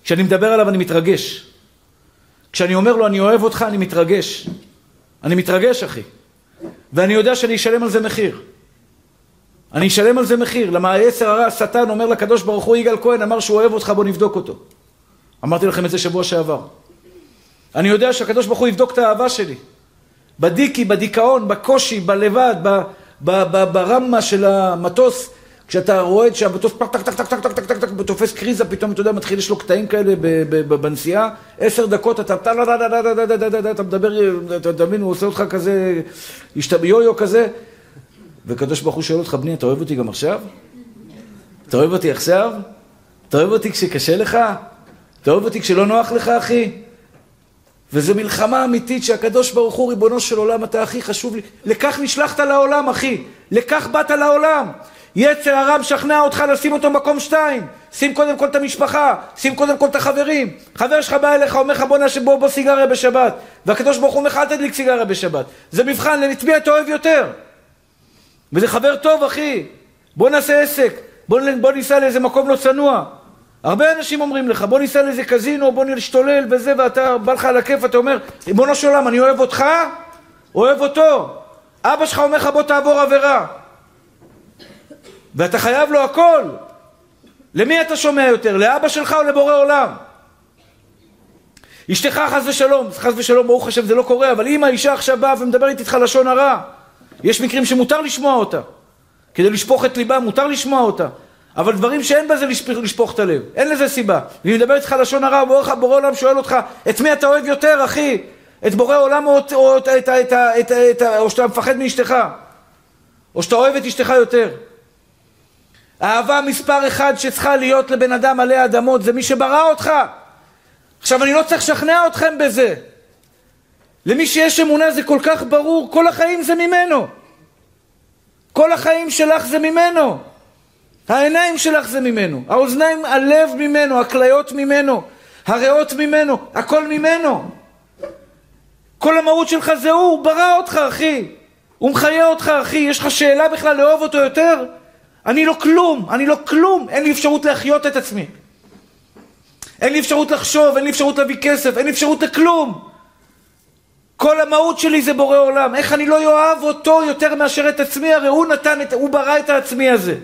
כשאני מדבר עליו אני מתרגש. כשאני אומר לו אני אוהב אותך, אני מתרגש. אני מתרגש, אחי. ואני יודע שאני אשלם על זה מחיר. אני אשלם על זה מחיר. למה היצר הרע, השטן, אומר לקדוש ברוך הוא, יגאל כהן אמר שהוא אוהב אותך, בוא נבדוק אותו. אמרתי לכם את זה שבוע שעבר. אני יודע שהקדוש ברוך הוא יבדוק את האהבה שלי. בדיכי, בדיכאון, בקושי, בלבד, ברמה של המטוס, כשאתה רואה שהמטוס טק טק טק טק טק טק טק טק תופס קריזה, פתאום אתה יודע, מתחיל, יש לו קטעים כאלה בנסיעה, עשר דקות אתה אתה מדבר, אתה מבין, הוא עושה אותך כזה, יו-יו כזה, וקדוש ברוך הוא שואל אותך, בני, אתה אוהב אותי גם עכשיו? אתה אוהב אותי עכשיו? אתה אוהב אותי כשקשה לך? אתה אוהב אותי כשלא נוח לך, אחי? וזו מלחמה אמיתית שהקדוש ברוך הוא, ריבונו של עולם, אתה הכי חשוב לי. לכך נשלחת לעולם, אחי. לכך באת לעולם. יצר הרע משכנע אותך לשים אותו במקום שתיים. שים קודם כל את המשפחה, שים קודם כל את החברים. חבר שלך בא אליך, אומר לך בוא נשב בוא, בוא סיגריה בשבת. והקדוש ברוך הוא אומר לך אל תדליק סיגריה בשבת. זה מבחן את מי אתה אוהב יותר. וזה חבר טוב, אחי. בוא נעשה עסק. בוא, בוא ניסע לאיזה מקום לא צנוע. הרבה אנשים אומרים לך, בוא ניסע לאיזה קזינו, בוא נשתולל וזה, ואתה בא לך על הכיף, אתה אומר, ריבונו של עולם, אני אוהב אותך, אוהב אותו. אבא שלך אומר לך, בוא תעבור עבירה. ואתה חייב לו הכל. למי אתה שומע יותר, לאבא שלך או לבורא עולם? אשתך חס ושלום, חס ושלום, ברוך השם זה לא קורה, אבל אם האישה עכשיו באה ומדברת איתך לשון הרע, יש מקרים שמותר לשמוע אותה. כדי לשפוך את ליבה, מותר לשמוע אותה. אבל דברים שאין בזה לשפוך את הלב, אין לזה סיבה. והיא מדברת איתך לשון הרע, בורא, בורא עולם שואל אותך, את מי אתה אוהב יותר, אחי? את בורא עולם או, או, את, את, את, את, את, או שאתה מפחד מאשתך? או שאתה אוהב את אשתך יותר? האהבה מספר אחד שצריכה להיות לבן אדם עלי אדמות זה מי שברא אותך. עכשיו אני לא צריך לשכנע אתכם בזה. למי שיש אמונה זה כל כך ברור, כל החיים זה ממנו. כל החיים שלך זה ממנו. העיניים שלך זה ממנו, האוזניים, הלב ממנו, הכליות ממנו, הריאות ממנו, הכל ממנו. כל המהות שלך זה הוא, הוא ברא אותך אחי, הוא מחיה אותך אחי, יש לך שאלה בכלל לאהוב אותו יותר? אני לא כלום, אני לא כלום, אין לי אפשרות להחיות את עצמי. אין לי אפשרות לחשוב, אין לי אפשרות להביא כסף, אין לי אפשרות לכלום. כל המהות שלי זה בורא עולם, איך אני לא אוהב אותו יותר מאשר את עצמי, הרי הוא נתן, את, הוא ברא את העצמי הזה.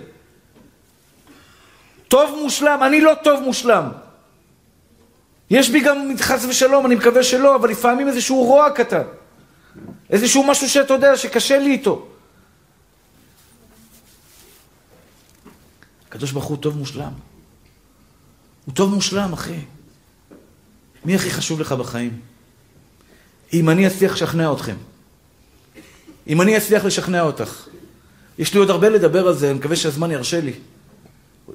טוב מושלם, אני לא טוב מושלם. יש בי גם, חס ושלום, אני מקווה שלא, אבל לפעמים איזשהו רוע קטן. איזשהו משהו שאתה יודע, שקשה לי איתו. הקדוש ברוך הוא טוב מושלם. הוא טוב מושלם, אחי. מי הכי חשוב לך בחיים? אם אני אצליח לשכנע אתכם. אם אני אצליח לשכנע אותך. יש לי עוד הרבה לדבר על זה, אני מקווה שהזמן ירשה לי.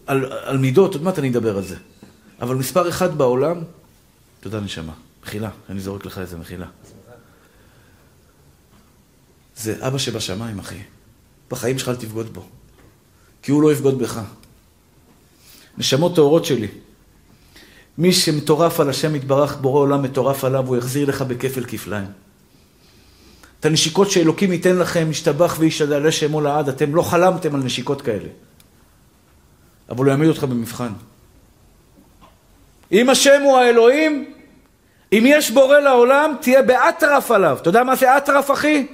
על, על מידות, עוד מעט אני אדבר על זה. אבל מספר אחד בעולם, תודה נשמה, מחילה, אני זורק לך איזה מחילה. זה אבא שבשמיים, אחי. בחיים שלך אל תבגוד בו. כי הוא לא יבגוד בך. נשמות טהורות שלי. מי שמטורף על השם יתברך, בורא עולם מטורף עליו, הוא יחזיר לך בכפל כפליים. את הנשיקות שאלוקים ייתן לכם, ישתבח וישתדלה שמו לעד, אתם לא חלמתם על נשיקות כאלה. אבל הוא יעמיד אותך במבחן. אם השם הוא האלוהים, אם יש בורא לעולם, תהיה באטרף עליו. אתה יודע מה זה אטרף, אחי?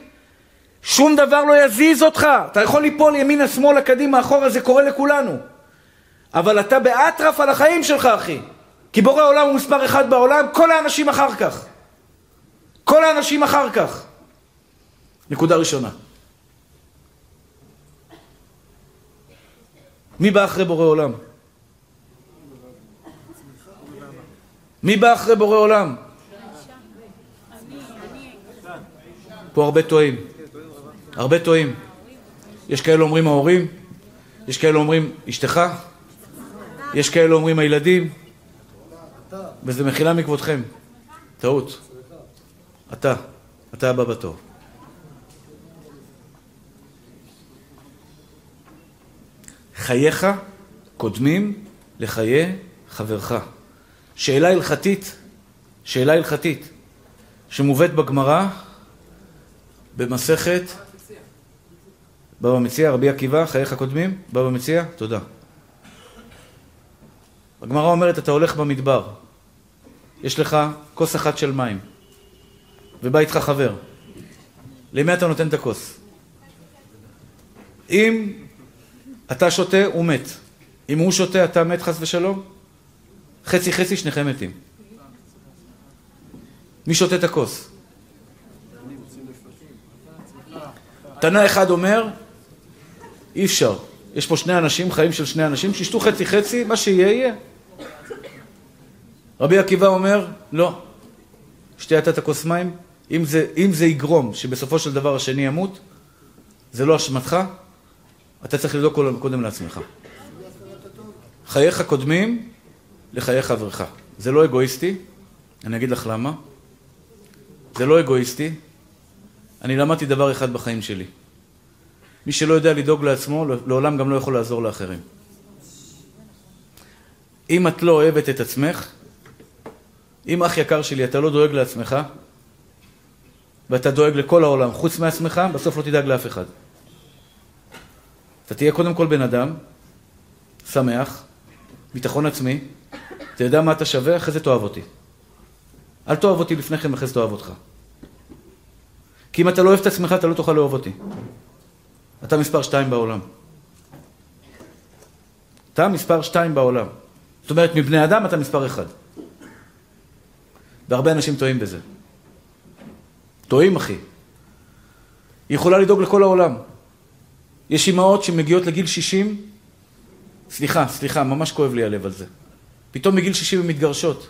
שום דבר לא יזיז אותך. אתה יכול ליפול ימינה, שמאלה, קדימה, אחורה, זה קורה לכולנו. אבל אתה באטרף על החיים שלך, אחי. כי בורא עולם הוא מספר אחד בעולם, כל האנשים אחר כך. כל האנשים אחר כך. נקודה ראשונה. מי בא אחרי בורא עולם? מי בא אחרי בורא עולם? פה הרבה טועים. הרבה טועים. יש כאלה אומרים ההורים, יש כאלה אומרים אשתך, יש כאלה אומרים הילדים, וזה מחילה מכבודכם. טעות. אתה, אתה הבא בתור. חייך קודמים לחיי חברך. שאלה הלכתית, שאלה הלכתית, שמובאת בגמרא במסכת בבא מציע, רבי עקיבא, חייך קודמים, בבא מציע, תודה. הגמרא אומרת, אתה הולך במדבר, יש לך כוס אחת של מים, ובא איתך חבר. למי אתה נותן את הכוס? אם אתה שותה, הוא מת. אם הוא שותה, אתה מת חס ושלום? חצי חצי, שניכם מתים. מי שותה את הכוס? תנא אחד אומר, אי אפשר. יש פה שני אנשים, חיים של שני אנשים, שישתו חצי חצי, מה שיהיה יהיה. רבי עקיבא אומר, לא. שתי אתה את הכוס מים, אם זה, אם זה יגרום שבסופו של דבר השני ימות, זה לא אשמתך, אתה צריך לדאוג קודם לעצמך. חייך קודמים לחיי חברך. זה לא אגואיסטי, אני אגיד לך למה. זה לא אגואיסטי. אני למדתי דבר אחד בחיים שלי. מי שלא יודע לדאוג לעצמו, לעולם גם לא יכול לעזור לאחרים. אם את לא אוהבת את עצמך, אם אח יקר שלי, אתה לא דואג לעצמך, ואתה דואג לכל העולם חוץ מעצמך, בסוף לא תדאג לאף אחד. אתה תהיה קודם כל בן אדם, שמח, ביטחון עצמי, אתה יודע מה אתה שווה, אחרי זה תאהב אותי. אל תאהב אותי לפני כן, אחרי זה תאהב אותך. כי אם אתה לא אוהב את עצמך, אתה לא תוכל לאהוב אותי. אתה מספר שתיים בעולם. אתה מספר שתיים בעולם. זאת אומרת, מבני אדם אתה מספר אחד. והרבה אנשים טועים בזה. טועים, אחי. היא יכולה לדאוג לכל העולם. יש אימהות שמגיעות לגיל 60, סליחה, סליחה, ממש כואב לי הלב על זה. פתאום מגיל 60 הן מתגרשות.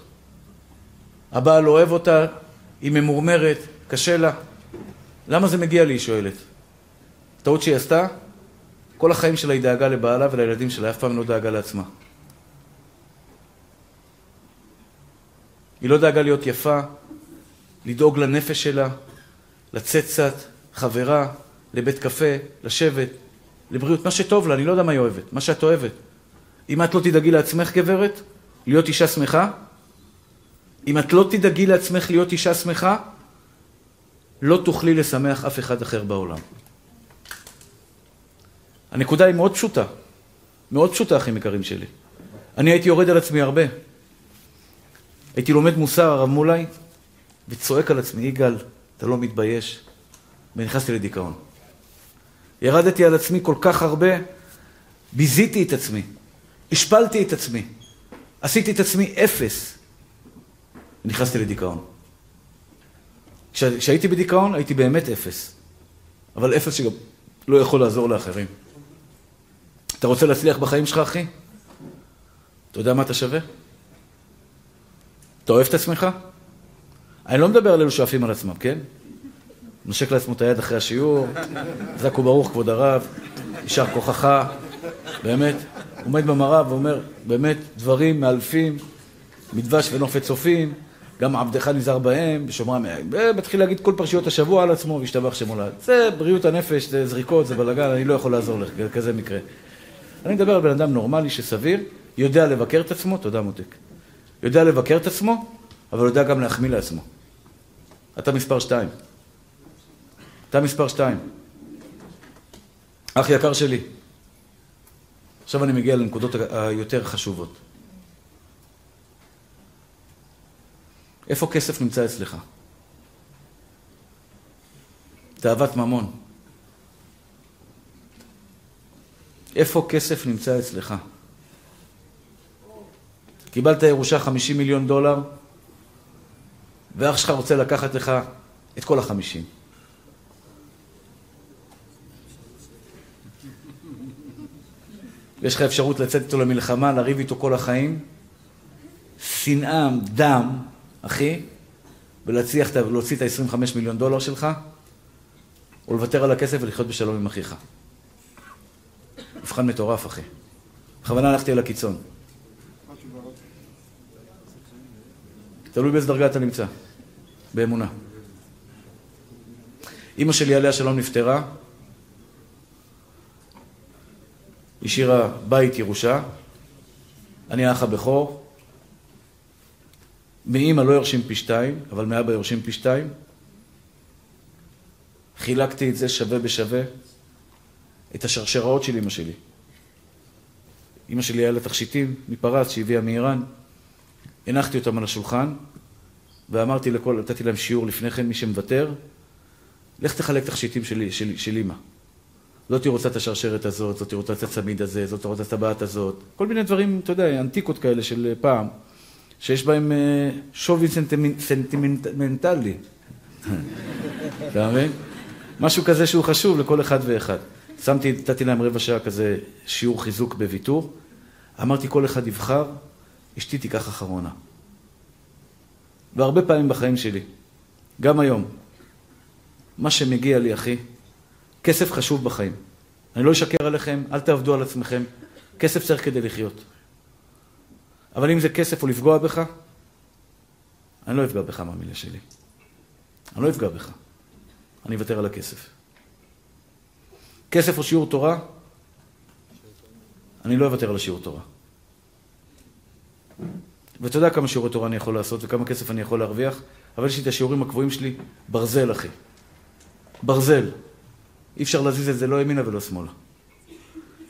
הבעל אוהב אותה, היא ממורמרת, קשה לה. למה זה מגיע לי? היא שואלת. טעות שהיא עשתה, כל החיים שלה היא דאגה לבעלה ולילדים שלה, אף פעם לא דאגה לעצמה. היא לא דאגה להיות יפה, לדאוג לנפש שלה, לצאת קצת, חברה, לבית קפה, לשבת, לבריאות, מה שטוב לה, אני לא יודע מה היא אוהבת, מה שאת אוהבת. אם את לא תדאגי לעצמך, גברת, להיות אישה שמחה, אם את לא תדאגי לעצמך להיות אישה שמחה, לא תוכלי לשמח אף אחד אחר בעולם. הנקודה היא מאוד פשוטה, מאוד פשוטה, אחים יקרים שלי. אני הייתי יורד על עצמי הרבה. הייתי לומד מוסר, הרב מולי, וצועק על עצמי, יגאל, אתה לא מתבייש? ונכנסתי לדיכאון. ירדתי על עצמי כל כך הרבה, ביזיתי את עצמי, השפלתי את עצמי, עשיתי את עצמי אפס, ונכנסתי לדיכאון. כשהייתי בדיכאון הייתי באמת אפס, אבל אפס שגם לא יכול לעזור לאחרים. אתה רוצה להצליח בחיים שלך, אחי? אתה יודע מה אתה שווה? אתה אוהב את עצמך? אני לא מדבר על אלו שעפים על עצמם, כן? נושק לעצמו את היד אחרי השיעור, חזק וברוך כבוד הרב, יישר כוחך, באמת, עומד במראה ואומר, באמת, דברים מאלפים, מדבש ונופת צופים, גם עבדך נזהר בהם, ושומרם, ומתחיל להגיד כל פרשיות השבוע על עצמו, והשתבח שמולד. זה בריאות הנפש, זה זריקות, זה בלאגן, אני לא יכול לעזור לך, כזה מקרה. אני מדבר על בן אדם נורמלי שסביר, יודע לבקר את עצמו, תודה מותק. יודע לבקר את עצמו, אבל יודע גם להחמיא לעצמו. אתה מספר שתיים. אתה מספר שתיים. אח יקר שלי, עכשיו אני מגיע לנקודות היותר חשובות. איפה כסף נמצא אצלך? תאוות ממון. איפה כסף נמצא אצלך? קיבלת ירושה 50 מיליון דולר, ואח שלך רוצה לקחת לך את כל החמישים. יש לך אפשרות לצאת איתו למלחמה, לריב איתו כל החיים, שנאה, דם, אחי, ולהצליח להוציא את ה-25 מיליון דולר שלך, או לוותר על הכסף ולחיות בשלום עם אחיך. מבחן מטורף, אחי. בכוונה הלכתי אל הקיצון. תלוי באיזה דרגה אתה נמצא, באמונה. אימא שלי עליה שלום נפטרה, השאירה בית ירושה, אני האח הבכור, מאימא לא יורשים פי שתיים, אבל מאבא יורשים פי שתיים. חילקתי את זה שווה בשווה, את השרשראות של אימא שלי. אימא שלי היה לה תכשיטים מפרס שהביאה מאיראן. הנחתי אותם על השולחן, ואמרתי לכל, נתתי להם שיעור לפני כן, מי שמוותר, לך תחלק תכשיטים של, של, של אימא. זאתי רוצה את השרשרת הזאת, זאתי רוצה את הצמיד הזה, זאתי רוצה את הטבעת הזאת. כל מיני דברים, אתה יודע, אנטיקות כאלה של פעם, שיש בהם אה, שווי סנטימנטלי. <laughs> אתה מבין? משהו כזה שהוא חשוב לכל אחד ואחד. שמתי, נתתי להם רבע שעה כזה שיעור חיזוק בוויתור. אמרתי, כל אחד יבחר, אשתי תיקח אחרונה. והרבה פעמים בחיים שלי, גם היום, מה שמגיע לי, אחי, כסף חשוב בחיים. אני לא אשקר עליכם, אל תעבדו על עצמכם. כסף צריך כדי לחיות. אבל אם זה כסף או לפגוע בך, אני לא אפגע בך מהמילה שלי. אני לא אפגע בך. אני אוותר על הכסף. כסף או שיעור תורה, אני לא אוותר על השיעור תורה. ואתה יודע כמה שיעורי תורה אני יכול לעשות וכמה כסף אני יכול להרוויח, אבל יש לי את השיעורים הקבועים שלי, ברזל, אחי. ברזל. אי אפשר להזיז את זה לא ימינה ולא שמאלה.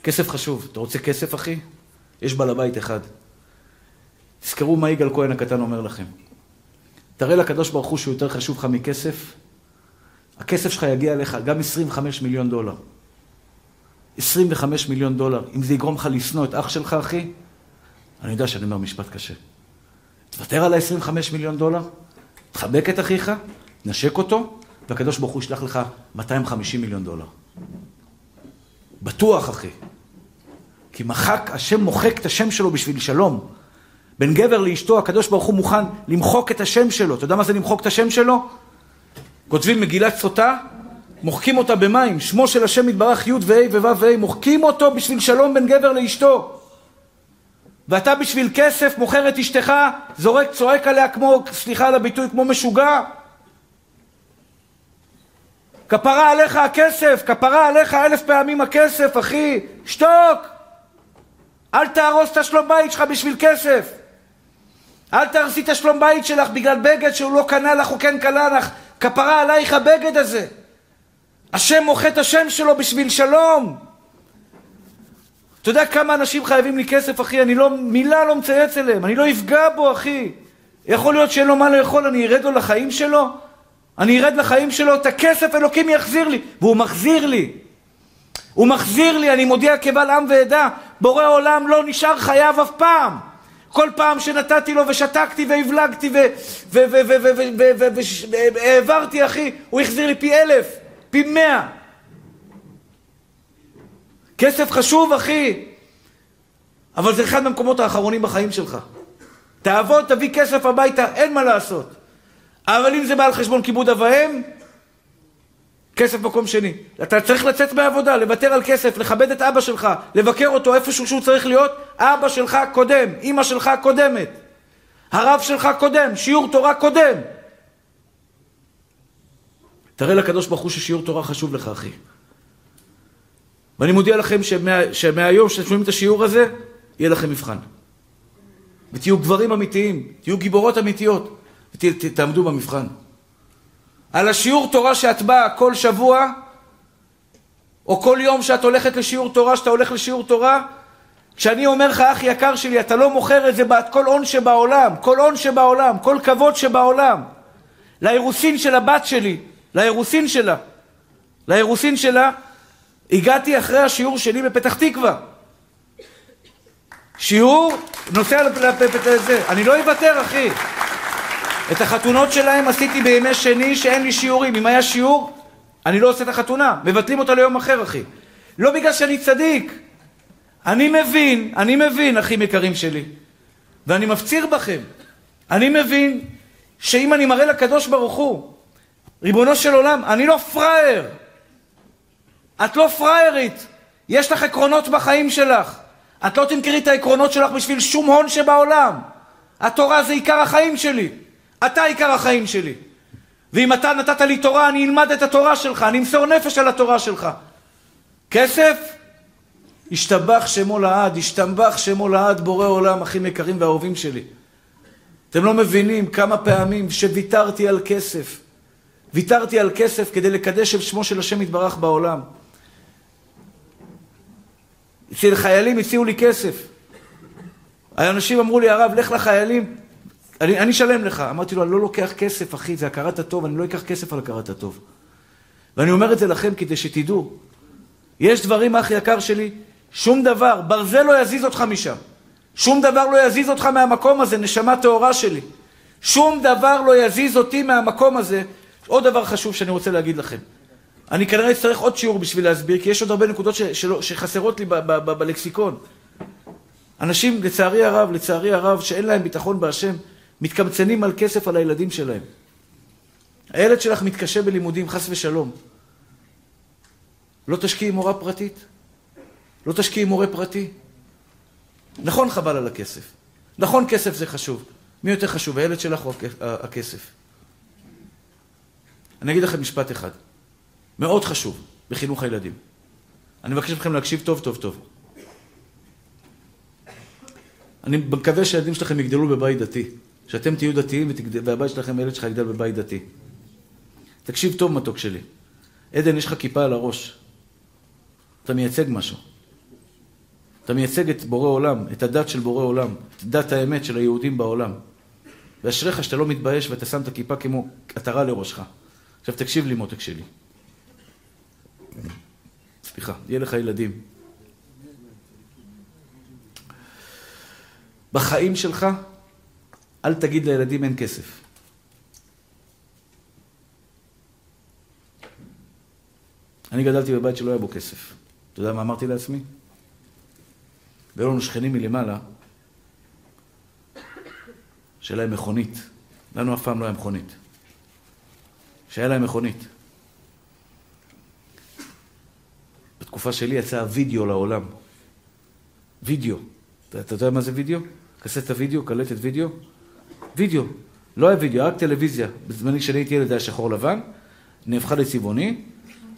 כסף חשוב. אתה רוצה כסף, אחי? יש בעל הבית אחד. תזכרו מה יגאל כהן הקטן אומר לכם. תראה לקדוש ברוך הוא שהוא יותר חשוב לך מכסף, הכסף שלך יגיע אליך גם 25 מיליון דולר. 25 מיליון דולר. אם זה יגרום לך לשנוא את אח שלך, אחי, אני יודע שאני אומר משפט קשה. תוותר על ה-25 מיליון דולר, תחבק את אחיך, נשק אותו, והקדוש ברוך הוא ישלח לך 250 מיליון דולר. בטוח, אחי. כי מחק, השם מוחק את השם שלו בשביל שלום. בין גבר לאשתו, הקדוש ברוך הוא מוכן למחוק את השם שלו. אתה יודע מה זה למחוק את השם שלו? כותבים מגילת סוטה, מוחקים אותה במים. שמו של השם יתברך י' וה' וו' וה', מוחקים אותו בשביל שלום בין גבר לאשתו. ואתה בשביל כסף מוכר את אשתך, זורק, צועק עליה כמו, סליחה על הביטוי, כמו משוגע. כפרה עליך הכסף, כפרה עליך אלף פעמים הכסף, אחי, שתוק! אל תהרוס את השלום בית שלך בשביל כסף. אל תהרסי את השלום בית שלך בגלל בגד שהוא לא קנה לך או כן קנה לך. כפרה עלייך הבגד הזה. השם מוחה את השם שלו בשביל שלום. אתה יודע כמה אנשים חייבים לי כסף, אחי? אני לא, מילה לא מצייץ אליהם, אני לא אפגע בו, אחי. יכול להיות שאין לו מה לאכול, אני ארד לו לחיים שלו? אני ארד לחיים שלו, את הכסף אלוקים יחזיר לי. והוא מחזיר לי. הוא מחזיר לי, אני מודיע קבל עם ועדה, בורא עולם לא נשאר חייב אף פעם. כל פעם שנתתי לו ושתקתי והבלגתי והעברתי, אחי, הוא החזיר לי פי אלף, פי מאה. כסף חשוב, אחי, אבל זה אחד מהמקומות האחרונים בחיים שלך. תעבוד, תביא כסף הביתה, אין מה לעשות. אבל אם זה בא על חשבון כיבוד אב ואם, כסף מקום שני. אתה צריך לצאת מהעבודה, לוותר על כסף, לכבד את אבא שלך, לבקר אותו איפשהו שהוא צריך להיות. אבא שלך קודם, אמא שלך קודמת, הרב שלך קודם, שיעור תורה קודם. תראה לקדוש ברוך הוא ששיעור תורה חשוב לך, אחי. ואני מודיע לכם שמה, שמהיום שאתם שומעים את השיעור הזה, יהיה לכם מבחן. ותהיו גברים אמיתיים, תהיו גיבורות אמיתיות, ותעמדו במבחן. על השיעור תורה שאת באה כל שבוע, או כל יום שאת הולכת לשיעור תורה, שאתה הולך לשיעור תורה, כשאני אומר לך, אח יקר שלי, אתה לא מוכר את זה בעד כל הון שבעולם, כל הון שבעולם, כל כבוד שבעולם. לאירוסין של הבת שלי, לאירוסין שלה, לאירוסין שלה, הגעתי אחרי השיעור שלי בפתח תקווה. שיעור, נוסע לזה, אני לא אוותר, אחי. את החתונות שלהם עשיתי בימי שני שאין לי שיעורים. אם היה שיעור, אני לא עושה את החתונה. מבטלים אותה ליום אחר, אחי. לא בגלל שאני צדיק. אני מבין, אני מבין, אחים יקרים שלי, ואני מפציר בכם, אני מבין שאם אני מראה לקדוש ברוך הוא, ריבונו של עולם, אני לא פראייר. את לא פראיירית. יש לך עקרונות בחיים שלך. את לא תמכרי את העקרונות שלך בשביל שום הון שבעולם. התורה זה עיקר החיים שלי. אתה עיקר החיים שלי. ואם אתה נתת לי תורה, אני אלמד את התורה שלך, אני אמסור נפש על התורה שלך. כסף? השתבח שמו לעד, השתבח שמו לעד, בורא עולם, אחים יקרים ואהובים שלי. אתם לא מבינים כמה פעמים שוויתרתי על כסף. ויתרתי על כסף כדי לקדש את שמו של השם יתברך בעולם. אצל חיילים הציעו לי כסף. האנשים אמרו לי, הרב, לך לחיילים, אני אשלם לך. אמרתי לו, אני לא לוקח כסף, אחי, זה הכרת הטוב, אני לא אקח כסף על הכרת הטוב. ואני אומר את זה לכם כדי שתדעו יש דברים, אח יקר שלי, שום דבר, ברזל לא יזיז אותך משם. שום דבר לא יזיז אותך מהמקום הזה, נשמה טהורה שלי. שום דבר לא יזיז אותי מהמקום הזה. עוד דבר חשוב שאני רוצה להגיד לכם. אני כנראה אצטרך עוד שיעור בשביל להסביר, כי יש עוד הרבה נקודות ש, שלא, שחסרות לי ב, ב, ב, בלקסיקון. אנשים, לצערי הרב, לצערי הרב, שאין להם ביטחון בהשם, מתקמצנים על כסף על הילדים שלהם. הילד שלך מתקשה בלימודים, חס ושלום. לא תשקיעי מורה פרטית? לא תשקיעי מורה פרטי? נכון חבל על הכסף. נכון כסף זה חשוב. מי יותר חשוב, הילד שלך או הכסף? אני אגיד לכם משפט אחד, מאוד חשוב בחינוך הילדים. אני מבקש מכם להקשיב טוב טוב טוב. אני מקווה שהילדים שלכם יגדלו בבית דתי, שאתם תהיו דתיים והבית שלכם, הילד שלך יגדל בבית דתי. תקשיב טוב, מתוק שלי. עדן, יש לך כיפה על הראש. אתה מייצג משהו. אתה מייצג את בורא עולם, את הדת של בורא עולם, את דת האמת של היהודים בעולם. ואשריך שאתה לא מתבייש ואתה שם את הכיפה כמו עטרה לראשך. עכשיו תקשיב לי, מותק שלי. סליחה, יהיה לך ילדים. בחיים שלך, אל תגיד לילדים אין כסף. אני גדלתי בבית שלא היה בו כסף. אתה יודע מה אמרתי לעצמי? והיו לנו שכנים מלמעלה, שהיה להם מכונית. לנו אף פעם לא היה מכונית. שהיה להם מכונית. בתקופה שלי יצא וידאו לעולם. וידאו. אתה, אתה יודע מה זה וידאו? קסטה וידאו, קלטת וידאו? וידאו. לא היה וידאו, רק טלוויזיה. בזמני כשאני הייתי ילד היה שחור לבן, נהפכה לצבעוני,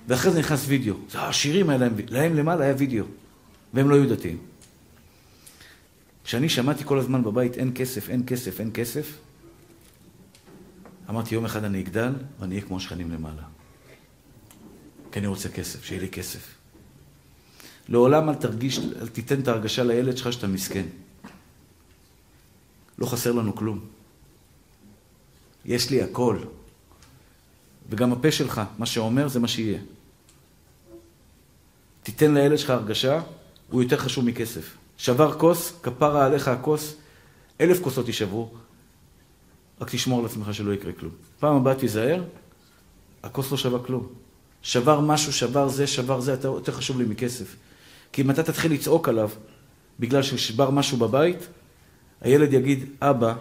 ואחרי זה נכנס וידאו. זה העשירים היה להם, להם למעלה היה וידאו. והם לא היו דתיים. כשאני שמעתי כל הזמן בבית אין כסף, אין כסף, אין כסף, אמרתי יום אחד אני אגדל ואני אהיה כמו השכנים למעלה. כי אני רוצה כסף, שיהיה לי כסף. לעולם אל תרגיש, אל תיתן את ההרגשה לילד שלך שאתה מסכן. לא חסר לנו כלום. יש לי הכל. וגם הפה שלך, מה שאומר זה מה שיהיה. תיתן לילד שלך הרגשה, הוא יותר חשוב מכסף. שבר כוס, כפרה עליך הכוס, אלף כוסות יישברו, רק תשמור על עצמך שלא יקרה כלום. פעם הבאה תיזהר, הכוס לא שווה כלום. שבר משהו, שבר זה, שבר זה, אתה יותר חשוב לי מכסף. כי אם אתה תתחיל לצעוק עליו בגלל ששבר משהו בבית, הילד יגיד, אבא,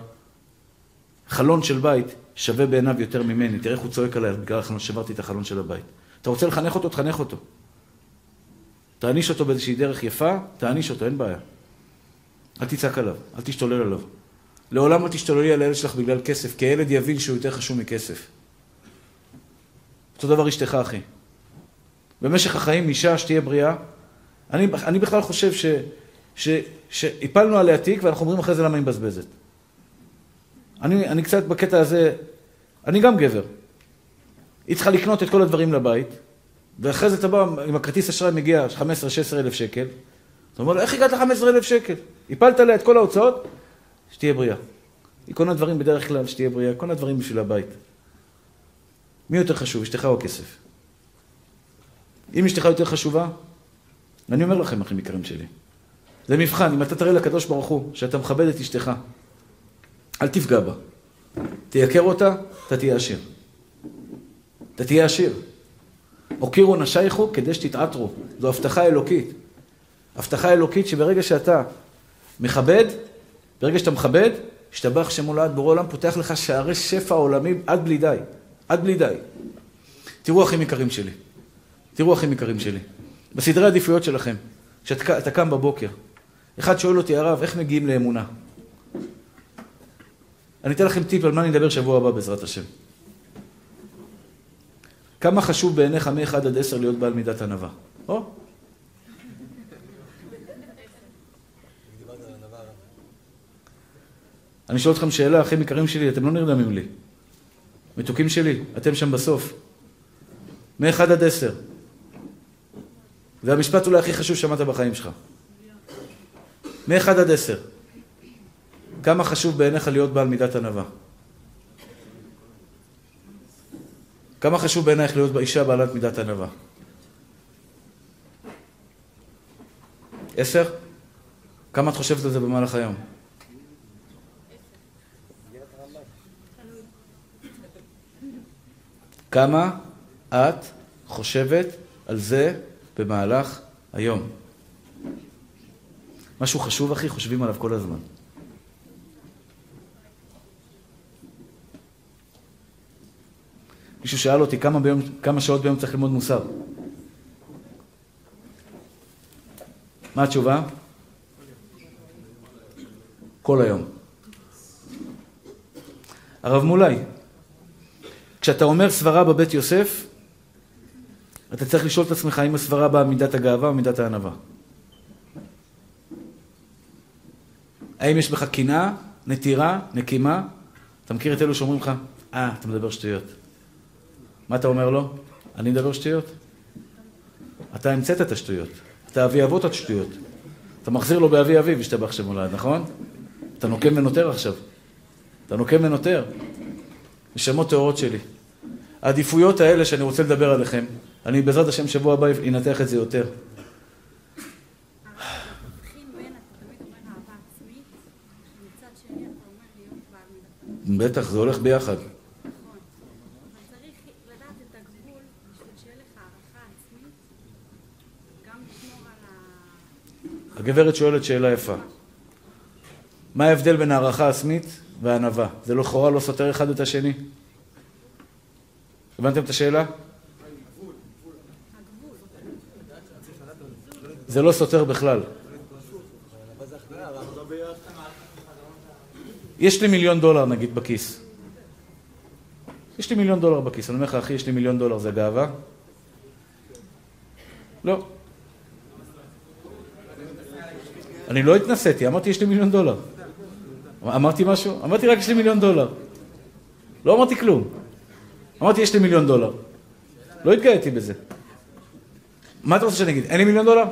חלון של בית שווה בעיניו יותר ממני, תראה איך הוא צועק עליי בגלל החלון, שברתי את החלון של הבית. אתה רוצה לחנך אותו, תחנך אותו. תעניש אותו באיזושהי דרך יפה, תעניש אותו, אין בעיה. אל תצעק עליו, אל תשתולל עליו. לעולם לא תשתוללי על הילד שלך בגלל כסף, כי הילד יבין שהוא יותר חשוב מכסף. אותו דבר אשתך, אחי. במשך החיים, אישה שתהיה בריאה, אני, אני בכלל חושב שהפלנו עליה תיק, ואנחנו אומרים אחרי זה למה היא מבזבזת. אני, אני קצת בקטע הזה, אני גם גבר. היא צריכה לקנות את כל הדברים לבית, ואחרי זה אתה בא, עם הכרטיס אשראי מגיע 15-16 אלף שקל, אתה אומר לו, איך הגעת ל-15 אלף שקל? הפלת עליה את כל ההוצאות, שתהיה בריאה. היא קונה דברים בדרך כלל, שתהיה בריאה, קונה דברים בשביל הבית. מי יותר חשוב, אשתך או הכסף? אם אשתך יותר חשובה, אני אומר לכם, אחים יקרים שלי, זה מבחן, אם אתה תראה לקדוש ברוך הוא שאתה מכבד את אשתך, אל תפגע בה. תייקר אותה, אתה תהיה עשיר. אתה תהיה עשיר. הוקירו נשייכו כדי שתתעטרו. זו הבטחה אלוקית. הבטחה אלוקית שברגע שאתה מכבד, ברגע שאתה מכבד, השתבח שמו לעד בורא עולם, פותח לך שערי שפע עולמים עד בלי די. עד בלי די. תראו אחים יקרים שלי. תראו אחים יקרים שלי. בסדרי העדיפויות שלכם, כשאתה קם בבוקר, אחד שואל אותי, הרב, איך מגיעים לאמונה? אני אתן לכם טיפ על מה אני אדבר שבוע הבא בעזרת השם. כמה חשוב בעיניך מ-1 עד 10 להיות בעל מידת ענווה? או? אני שואל אתכם שאלה, אחים יקרים שלי, אתם לא נרדמים לי. מתוקים שלי, אתם שם בסוף. מ-1 עד 10. זה המשפט אולי הכי חשוב ששמעת בחיים שלך. מ-1 עד 10. כמה חשוב בעיניך להיות בעל מידת ענווה? כמה חשוב בעינייך להיות אישה בעלת מידת ענווה? עשר? כמה את חושבת על זה במהלך היום? כמה את חושבת על זה במהלך היום? משהו חשוב, אחי, חושבים עליו כל הזמן. מישהו שאל אותי כמה, ביום, כמה שעות ביום צריך ללמוד מוסר. מה התשובה? כל היום. הרב מולאי, כשאתה אומר סברה בבית יוסף, אתה צריך לשאול את עצמך האם הסברה באה מידת הגאווה או מידת הענווה. האם יש בך קנאה, נטירה, נקימה? אתה מכיר את אלו שאומרים לך, אה, אתה מדבר שטויות. מה אתה אומר לו? אני מדבר שטויות? אתה המצאת את השטויות. אתה אבי אבות השטויות. אתה מחזיר לו באבי אביו, השתבח שמולד, נכון? אתה נוקם ונותר עכשיו. אתה נוקם ונותר. נשמות טהורות שלי. העדיפויות האלה שאני רוצה לדבר עליכם, אני בעזרת השם שבוע הבא אנתח את זה יותר. בטח, זה הולך ביחד. הגברת שואלת שאלה יפה. מה ההבדל בין הערכה עצמית והענווה? זה לכאורה לא סותר אחד את השני? הבנתם את השאלה? זה לא סותר בכלל. יש לי מיליון דולר נגיד בכיס. יש לי מיליון דולר בכיס. אני אומר לך, אחי, יש לי מיליון דולר, זה גאווה? לא. אני לא התנסיתי, אמרתי יש לי מיליון דולר. אמרתי משהו? אמרתי רק יש לי מיליון דולר. לא אמרתי כלום. אמרתי יש לי מיליון דולר. לא התגאיתי בזה. מה אתה רוצה שאני אגיד? אין לי מיליון דולר?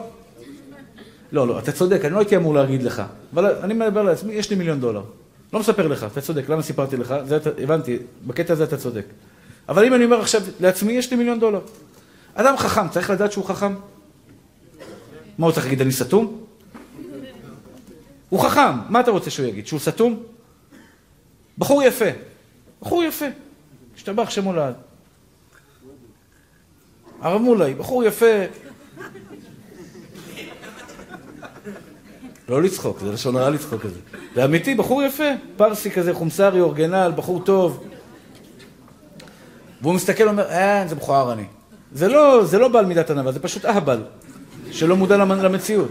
לא, לא, אתה צודק, אני לא הייתי אמור להגיד לך. אבל אני מדבר לעצמי, יש לי מיליון דולר. לא מספר לך, אתה צודק, למה סיפרתי לך? זה, הבנתי, בקטע הזה אתה צודק. אבל אם אני אומר עכשיו לעצמי, יש לי מיליון דולר. אדם חכם, צריך לדעת שהוא חכם? מה הוא צריך להגיד, אני סתום? הוא חכם, מה אתה רוצה שהוא יגיד? שהוא סתום? בחור יפה. בחור יפה. השתבח שמו לעד. הרב מולאי, בחור יפה. לא לצחוק, זה לשון הרע לצחוק כזה. זה אמיתי, בחור יפה. פרסי כזה, חומסרי, אורגנל, בחור טוב. והוא מסתכל ואומר, אה, זה בחור ערני. זה לא, זה לא בעל מידת ענווה, זה פשוט אהבל, שלא מודע למציאות.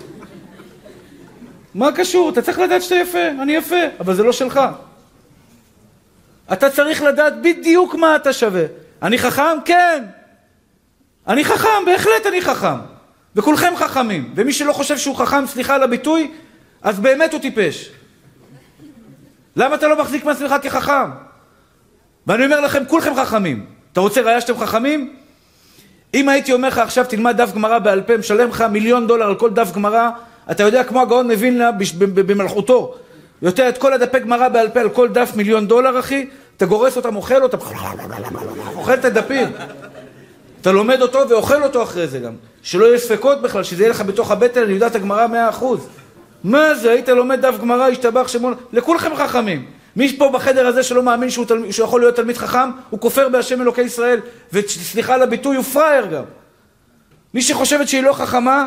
מה קשור? אתה צריך לדעת שאתה יפה, אני יפה, אבל זה לא שלך. אתה צריך לדעת בדיוק מה אתה שווה. אני חכם? כן. אני חכם, בהחלט אני חכם. וכולכם חכמים. ומי שלא חושב שהוא חכם, סליחה על הביטוי, אז באמת הוא טיפש. למה אתה לא מחזיק מעצמך כחכם? ואני אומר לכם, כולכם חכמים. אתה רוצה ראיה שאתם חכמים? אם הייתי אומר לך עכשיו תלמד דף גמרא בעל פה, משלם לך מיליון דולר על כל דף גמרא, אתה יודע כמו הגאון מווילנה במלכותו, יותר את כל הדפי גמרא בעל פה על כל דף מיליון דולר אחי, אתה גורס אותם, אוכל אותם, אוכל את הדפים. אתה לומד אותו ואוכל אותו אחרי זה גם. שלא יהיה ספקות בכלל, שזה יהיה לך בתוך הבטן, אני יודע את הגמרא מאה אחוז. מה זה, היית לומד דף גמרא, השתבח שמונה, לכולכם חכמים. מי פה בחדר הזה שלא מאמין שהוא, תל... שהוא יכול להיות תלמיד חכם, הוא כופר בהשם אלוקי ישראל, וסליחה על הביטוי, הוא פראייר גם. מי שחושבת שהיא לא חכמה,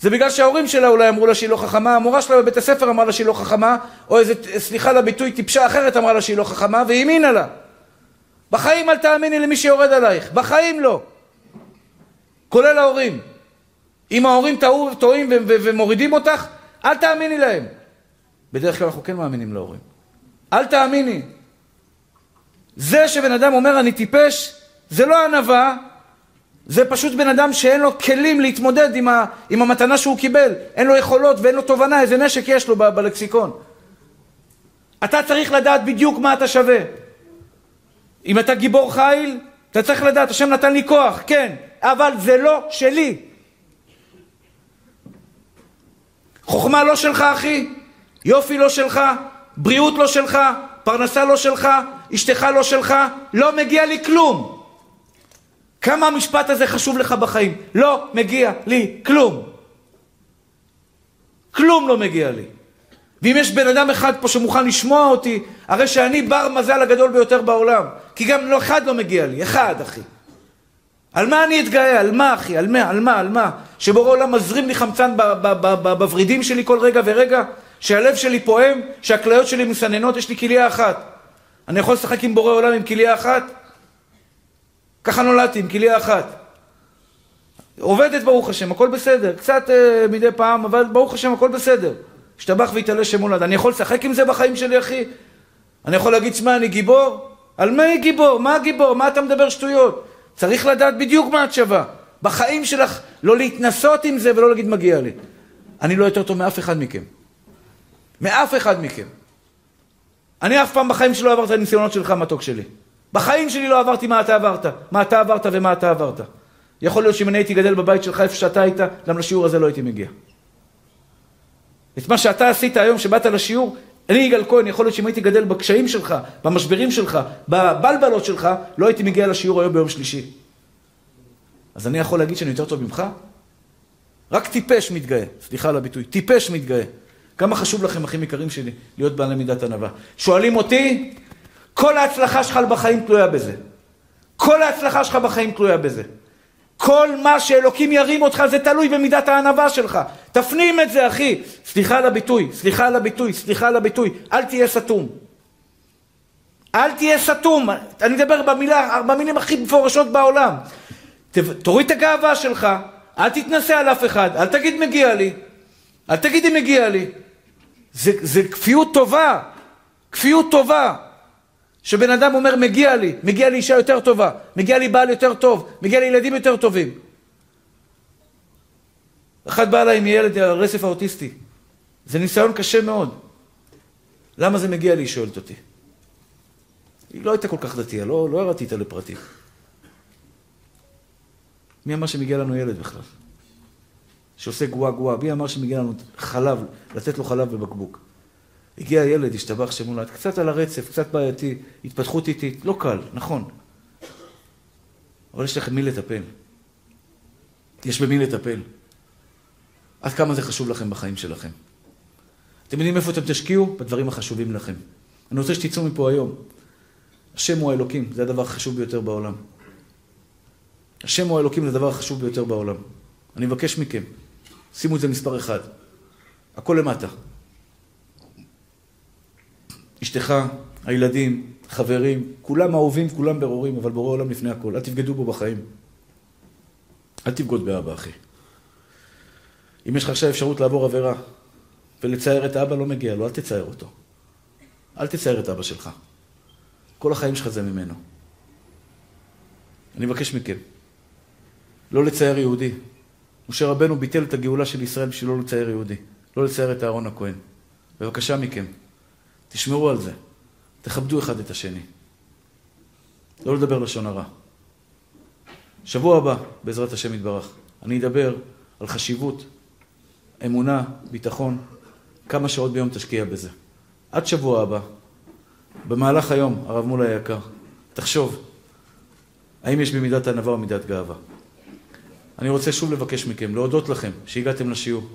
זה בגלל שההורים שלה אולי אמרו לה שהיא לא חכמה, המורה שלה בבית הספר אמרה לה שהיא לא חכמה, או איזה, סליחה על הביטוי, טיפשה אחרת אמרה לה שהיא לא חכמה, והיא האמינה לה. בחיים אל תאמיני למי שיורד עלייך, בחיים לא. כולל ההורים. אם ההורים טועים ומורידים אותך, אל תאמיני להם. בדרך כלל אנחנו כן מאמינים להורים. אל תאמיני. זה שבן אדם אומר אני טיפש, זה לא ענווה, זה פשוט בן אדם שאין לו כלים להתמודד עם, ה, עם המתנה שהוא קיבל. אין לו יכולות ואין לו תובנה, איזה נשק יש לו ב, בלקסיקון. אתה צריך לדעת בדיוק מה אתה שווה. אם אתה גיבור חיל, אתה צריך לדעת, השם נתן לי כוח, כן, אבל זה לא שלי. חוכמה לא שלך, אחי, יופי לא שלך, בריאות לא שלך, פרנסה לא שלך, אשתך לא שלך, לא מגיע לי כלום. כמה המשפט הזה חשוב לך בחיים? לא מגיע לי כלום. כלום לא מגיע לי. ואם יש בן אדם אחד פה שמוכן לשמוע אותי, הרי שאני בר מזל הגדול ביותר בעולם. כי גם לא אחד לא מגיע לי, אחד, אחי. על מה אני אתגאה? על מה, אחי? על מה? על מה? על מה? שבורא עולם מזרים לי חמצן בוורידים שלי כל רגע ורגע? שהלב שלי פועם? שהכליות שלי מסננות? יש לי כליה אחת. אני יכול לשחק עם בורא עולם עם כליה אחת? ככה נולדתי, עם כליה אחת. עובדת ברוך השם, הכל בסדר. קצת uh, מדי פעם, אבל ברוך השם, הכל בסדר. השתבח והתעלה שם הולד. אני יכול לשחק עם זה בחיים שלי, אחי? אני יכול להגיד, שמע, אני גיבור? על מה היא גיבור? מה גיבור? מה אתה מדבר שטויות? צריך לדעת בדיוק מה את שווה. בחיים שלך, לא להתנסות עם זה ולא להגיד מגיע לי. אני לא יותר טוב מאף אחד מכם. מאף אחד מכם. אני אף פעם בחיים שלי לא עברתי את הניסיונות שלך, מתוק שלי. בחיים שלי לא עברתי מה אתה עברת, מה אתה עברת ומה אתה עברת. יכול להיות שאם אני הייתי גדל בבית שלך איפה שאתה היית, גם לשיעור הזה לא הייתי מגיע. את מה שאתה עשית היום, שבאת לשיעור, אני יגאל כהן, יכול להיות שאם הייתי גדל בקשיים שלך, במשברים שלך, בבלבלות שלך, לא הייתי מגיע לשיעור היום ביום שלישי. אז אני יכול להגיד שאני יותר טוב ממך? רק טיפש מתגאה, סליחה על הביטוי, טיפש מתגאה. כמה חשוב לכם, אחים יקרים שלי, להיות בעלי מידת ענווה. שואלים אותי, כל ההצלחה שלך בחיים תלויה בזה. כל ההצלחה שלך בחיים תלויה בזה. כל מה שאלוקים ירים אותך זה תלוי במידת הענווה שלך. תפנים את זה, אחי. סליחה על הביטוי, סליחה על הביטוי, סליחה על הביטוי. אל תהיה סתום. אל תהיה סתום. אני מדבר במילה, במילים הכי מפורשות בעולם. תוריד את הגאווה שלך, אל תתנסה על אף אחד, אל תגיד מגיע לי. אל תגיד אם מגיע לי. זה, זה כפיות טובה, כפיות טובה. שבן אדם אומר מגיע לי, מגיע לי אישה יותר טובה, מגיע לי בעל יותר טוב, מגיע לי ילדים יותר טובים. אחד בא אליי עם ילד על הרצף האוטיסטי. זה ניסיון קשה מאוד. למה זה מגיע לי? היא שואלת אותי. היא לא הייתה כל כך דתייה, לא, לא ירדתי איתה לפרטים. מי אמר שמגיע לנו ילד בכלל? שעושה גואה גואה. מי אמר שמגיע לנו חלב, לתת לו חלב בבקבוק? הגיע ילד, השתבח שמולד, קצת על הרצף, קצת בעייתי, התפתחות איטית, לא קל, נכון. אבל יש לכם מי לטפל. יש במי לטפל. עד כמה זה חשוב לכם בחיים שלכם. אתם יודעים איפה אתם תשקיעו? בדברים החשובים לכם. אני רוצה שתצאו מפה היום. השם הוא האלוקים, זה הדבר החשוב ביותר בעולם. השם הוא האלוקים זה הדבר החשוב ביותר בעולם. אני מבקש מכם, שימו את זה מספר אחד. הכל למטה. אשתך, הילדים, חברים, כולם אהובים, כולם ברורים, אבל בורא עולם לפני הכל. אל תבגדו בו בחיים. אל תבגוד באבא, אחי. אם יש לך עכשיו אפשרות לעבור עבירה ולצייר את האבא, לא מגיע לו, אל תצייר אותו. אל תצייר את אבא שלך. כל החיים שלך זה ממנו. אני מבקש מכם, לא לצייר יהודי. משה רבנו ביטל את הגאולה של ישראל בשביל לא לצייר יהודי, לא לצייר את אהרון הכהן. בבקשה מכם, תשמרו על זה, תכבדו אחד את השני. לא לדבר לשון הרע. שבוע הבא, בעזרת השם יתברך, אני אדבר על חשיבות, אמונה, ביטחון, כמה שעות ביום תשקיע בזה. עד שבוע הבא, במהלך היום, הרב מולה היקר, תחשוב, האם יש בי מידת ענווה או מידת גאווה? אני רוצה שוב לבקש מכם, להודות לכם שהגעתם לשיעור.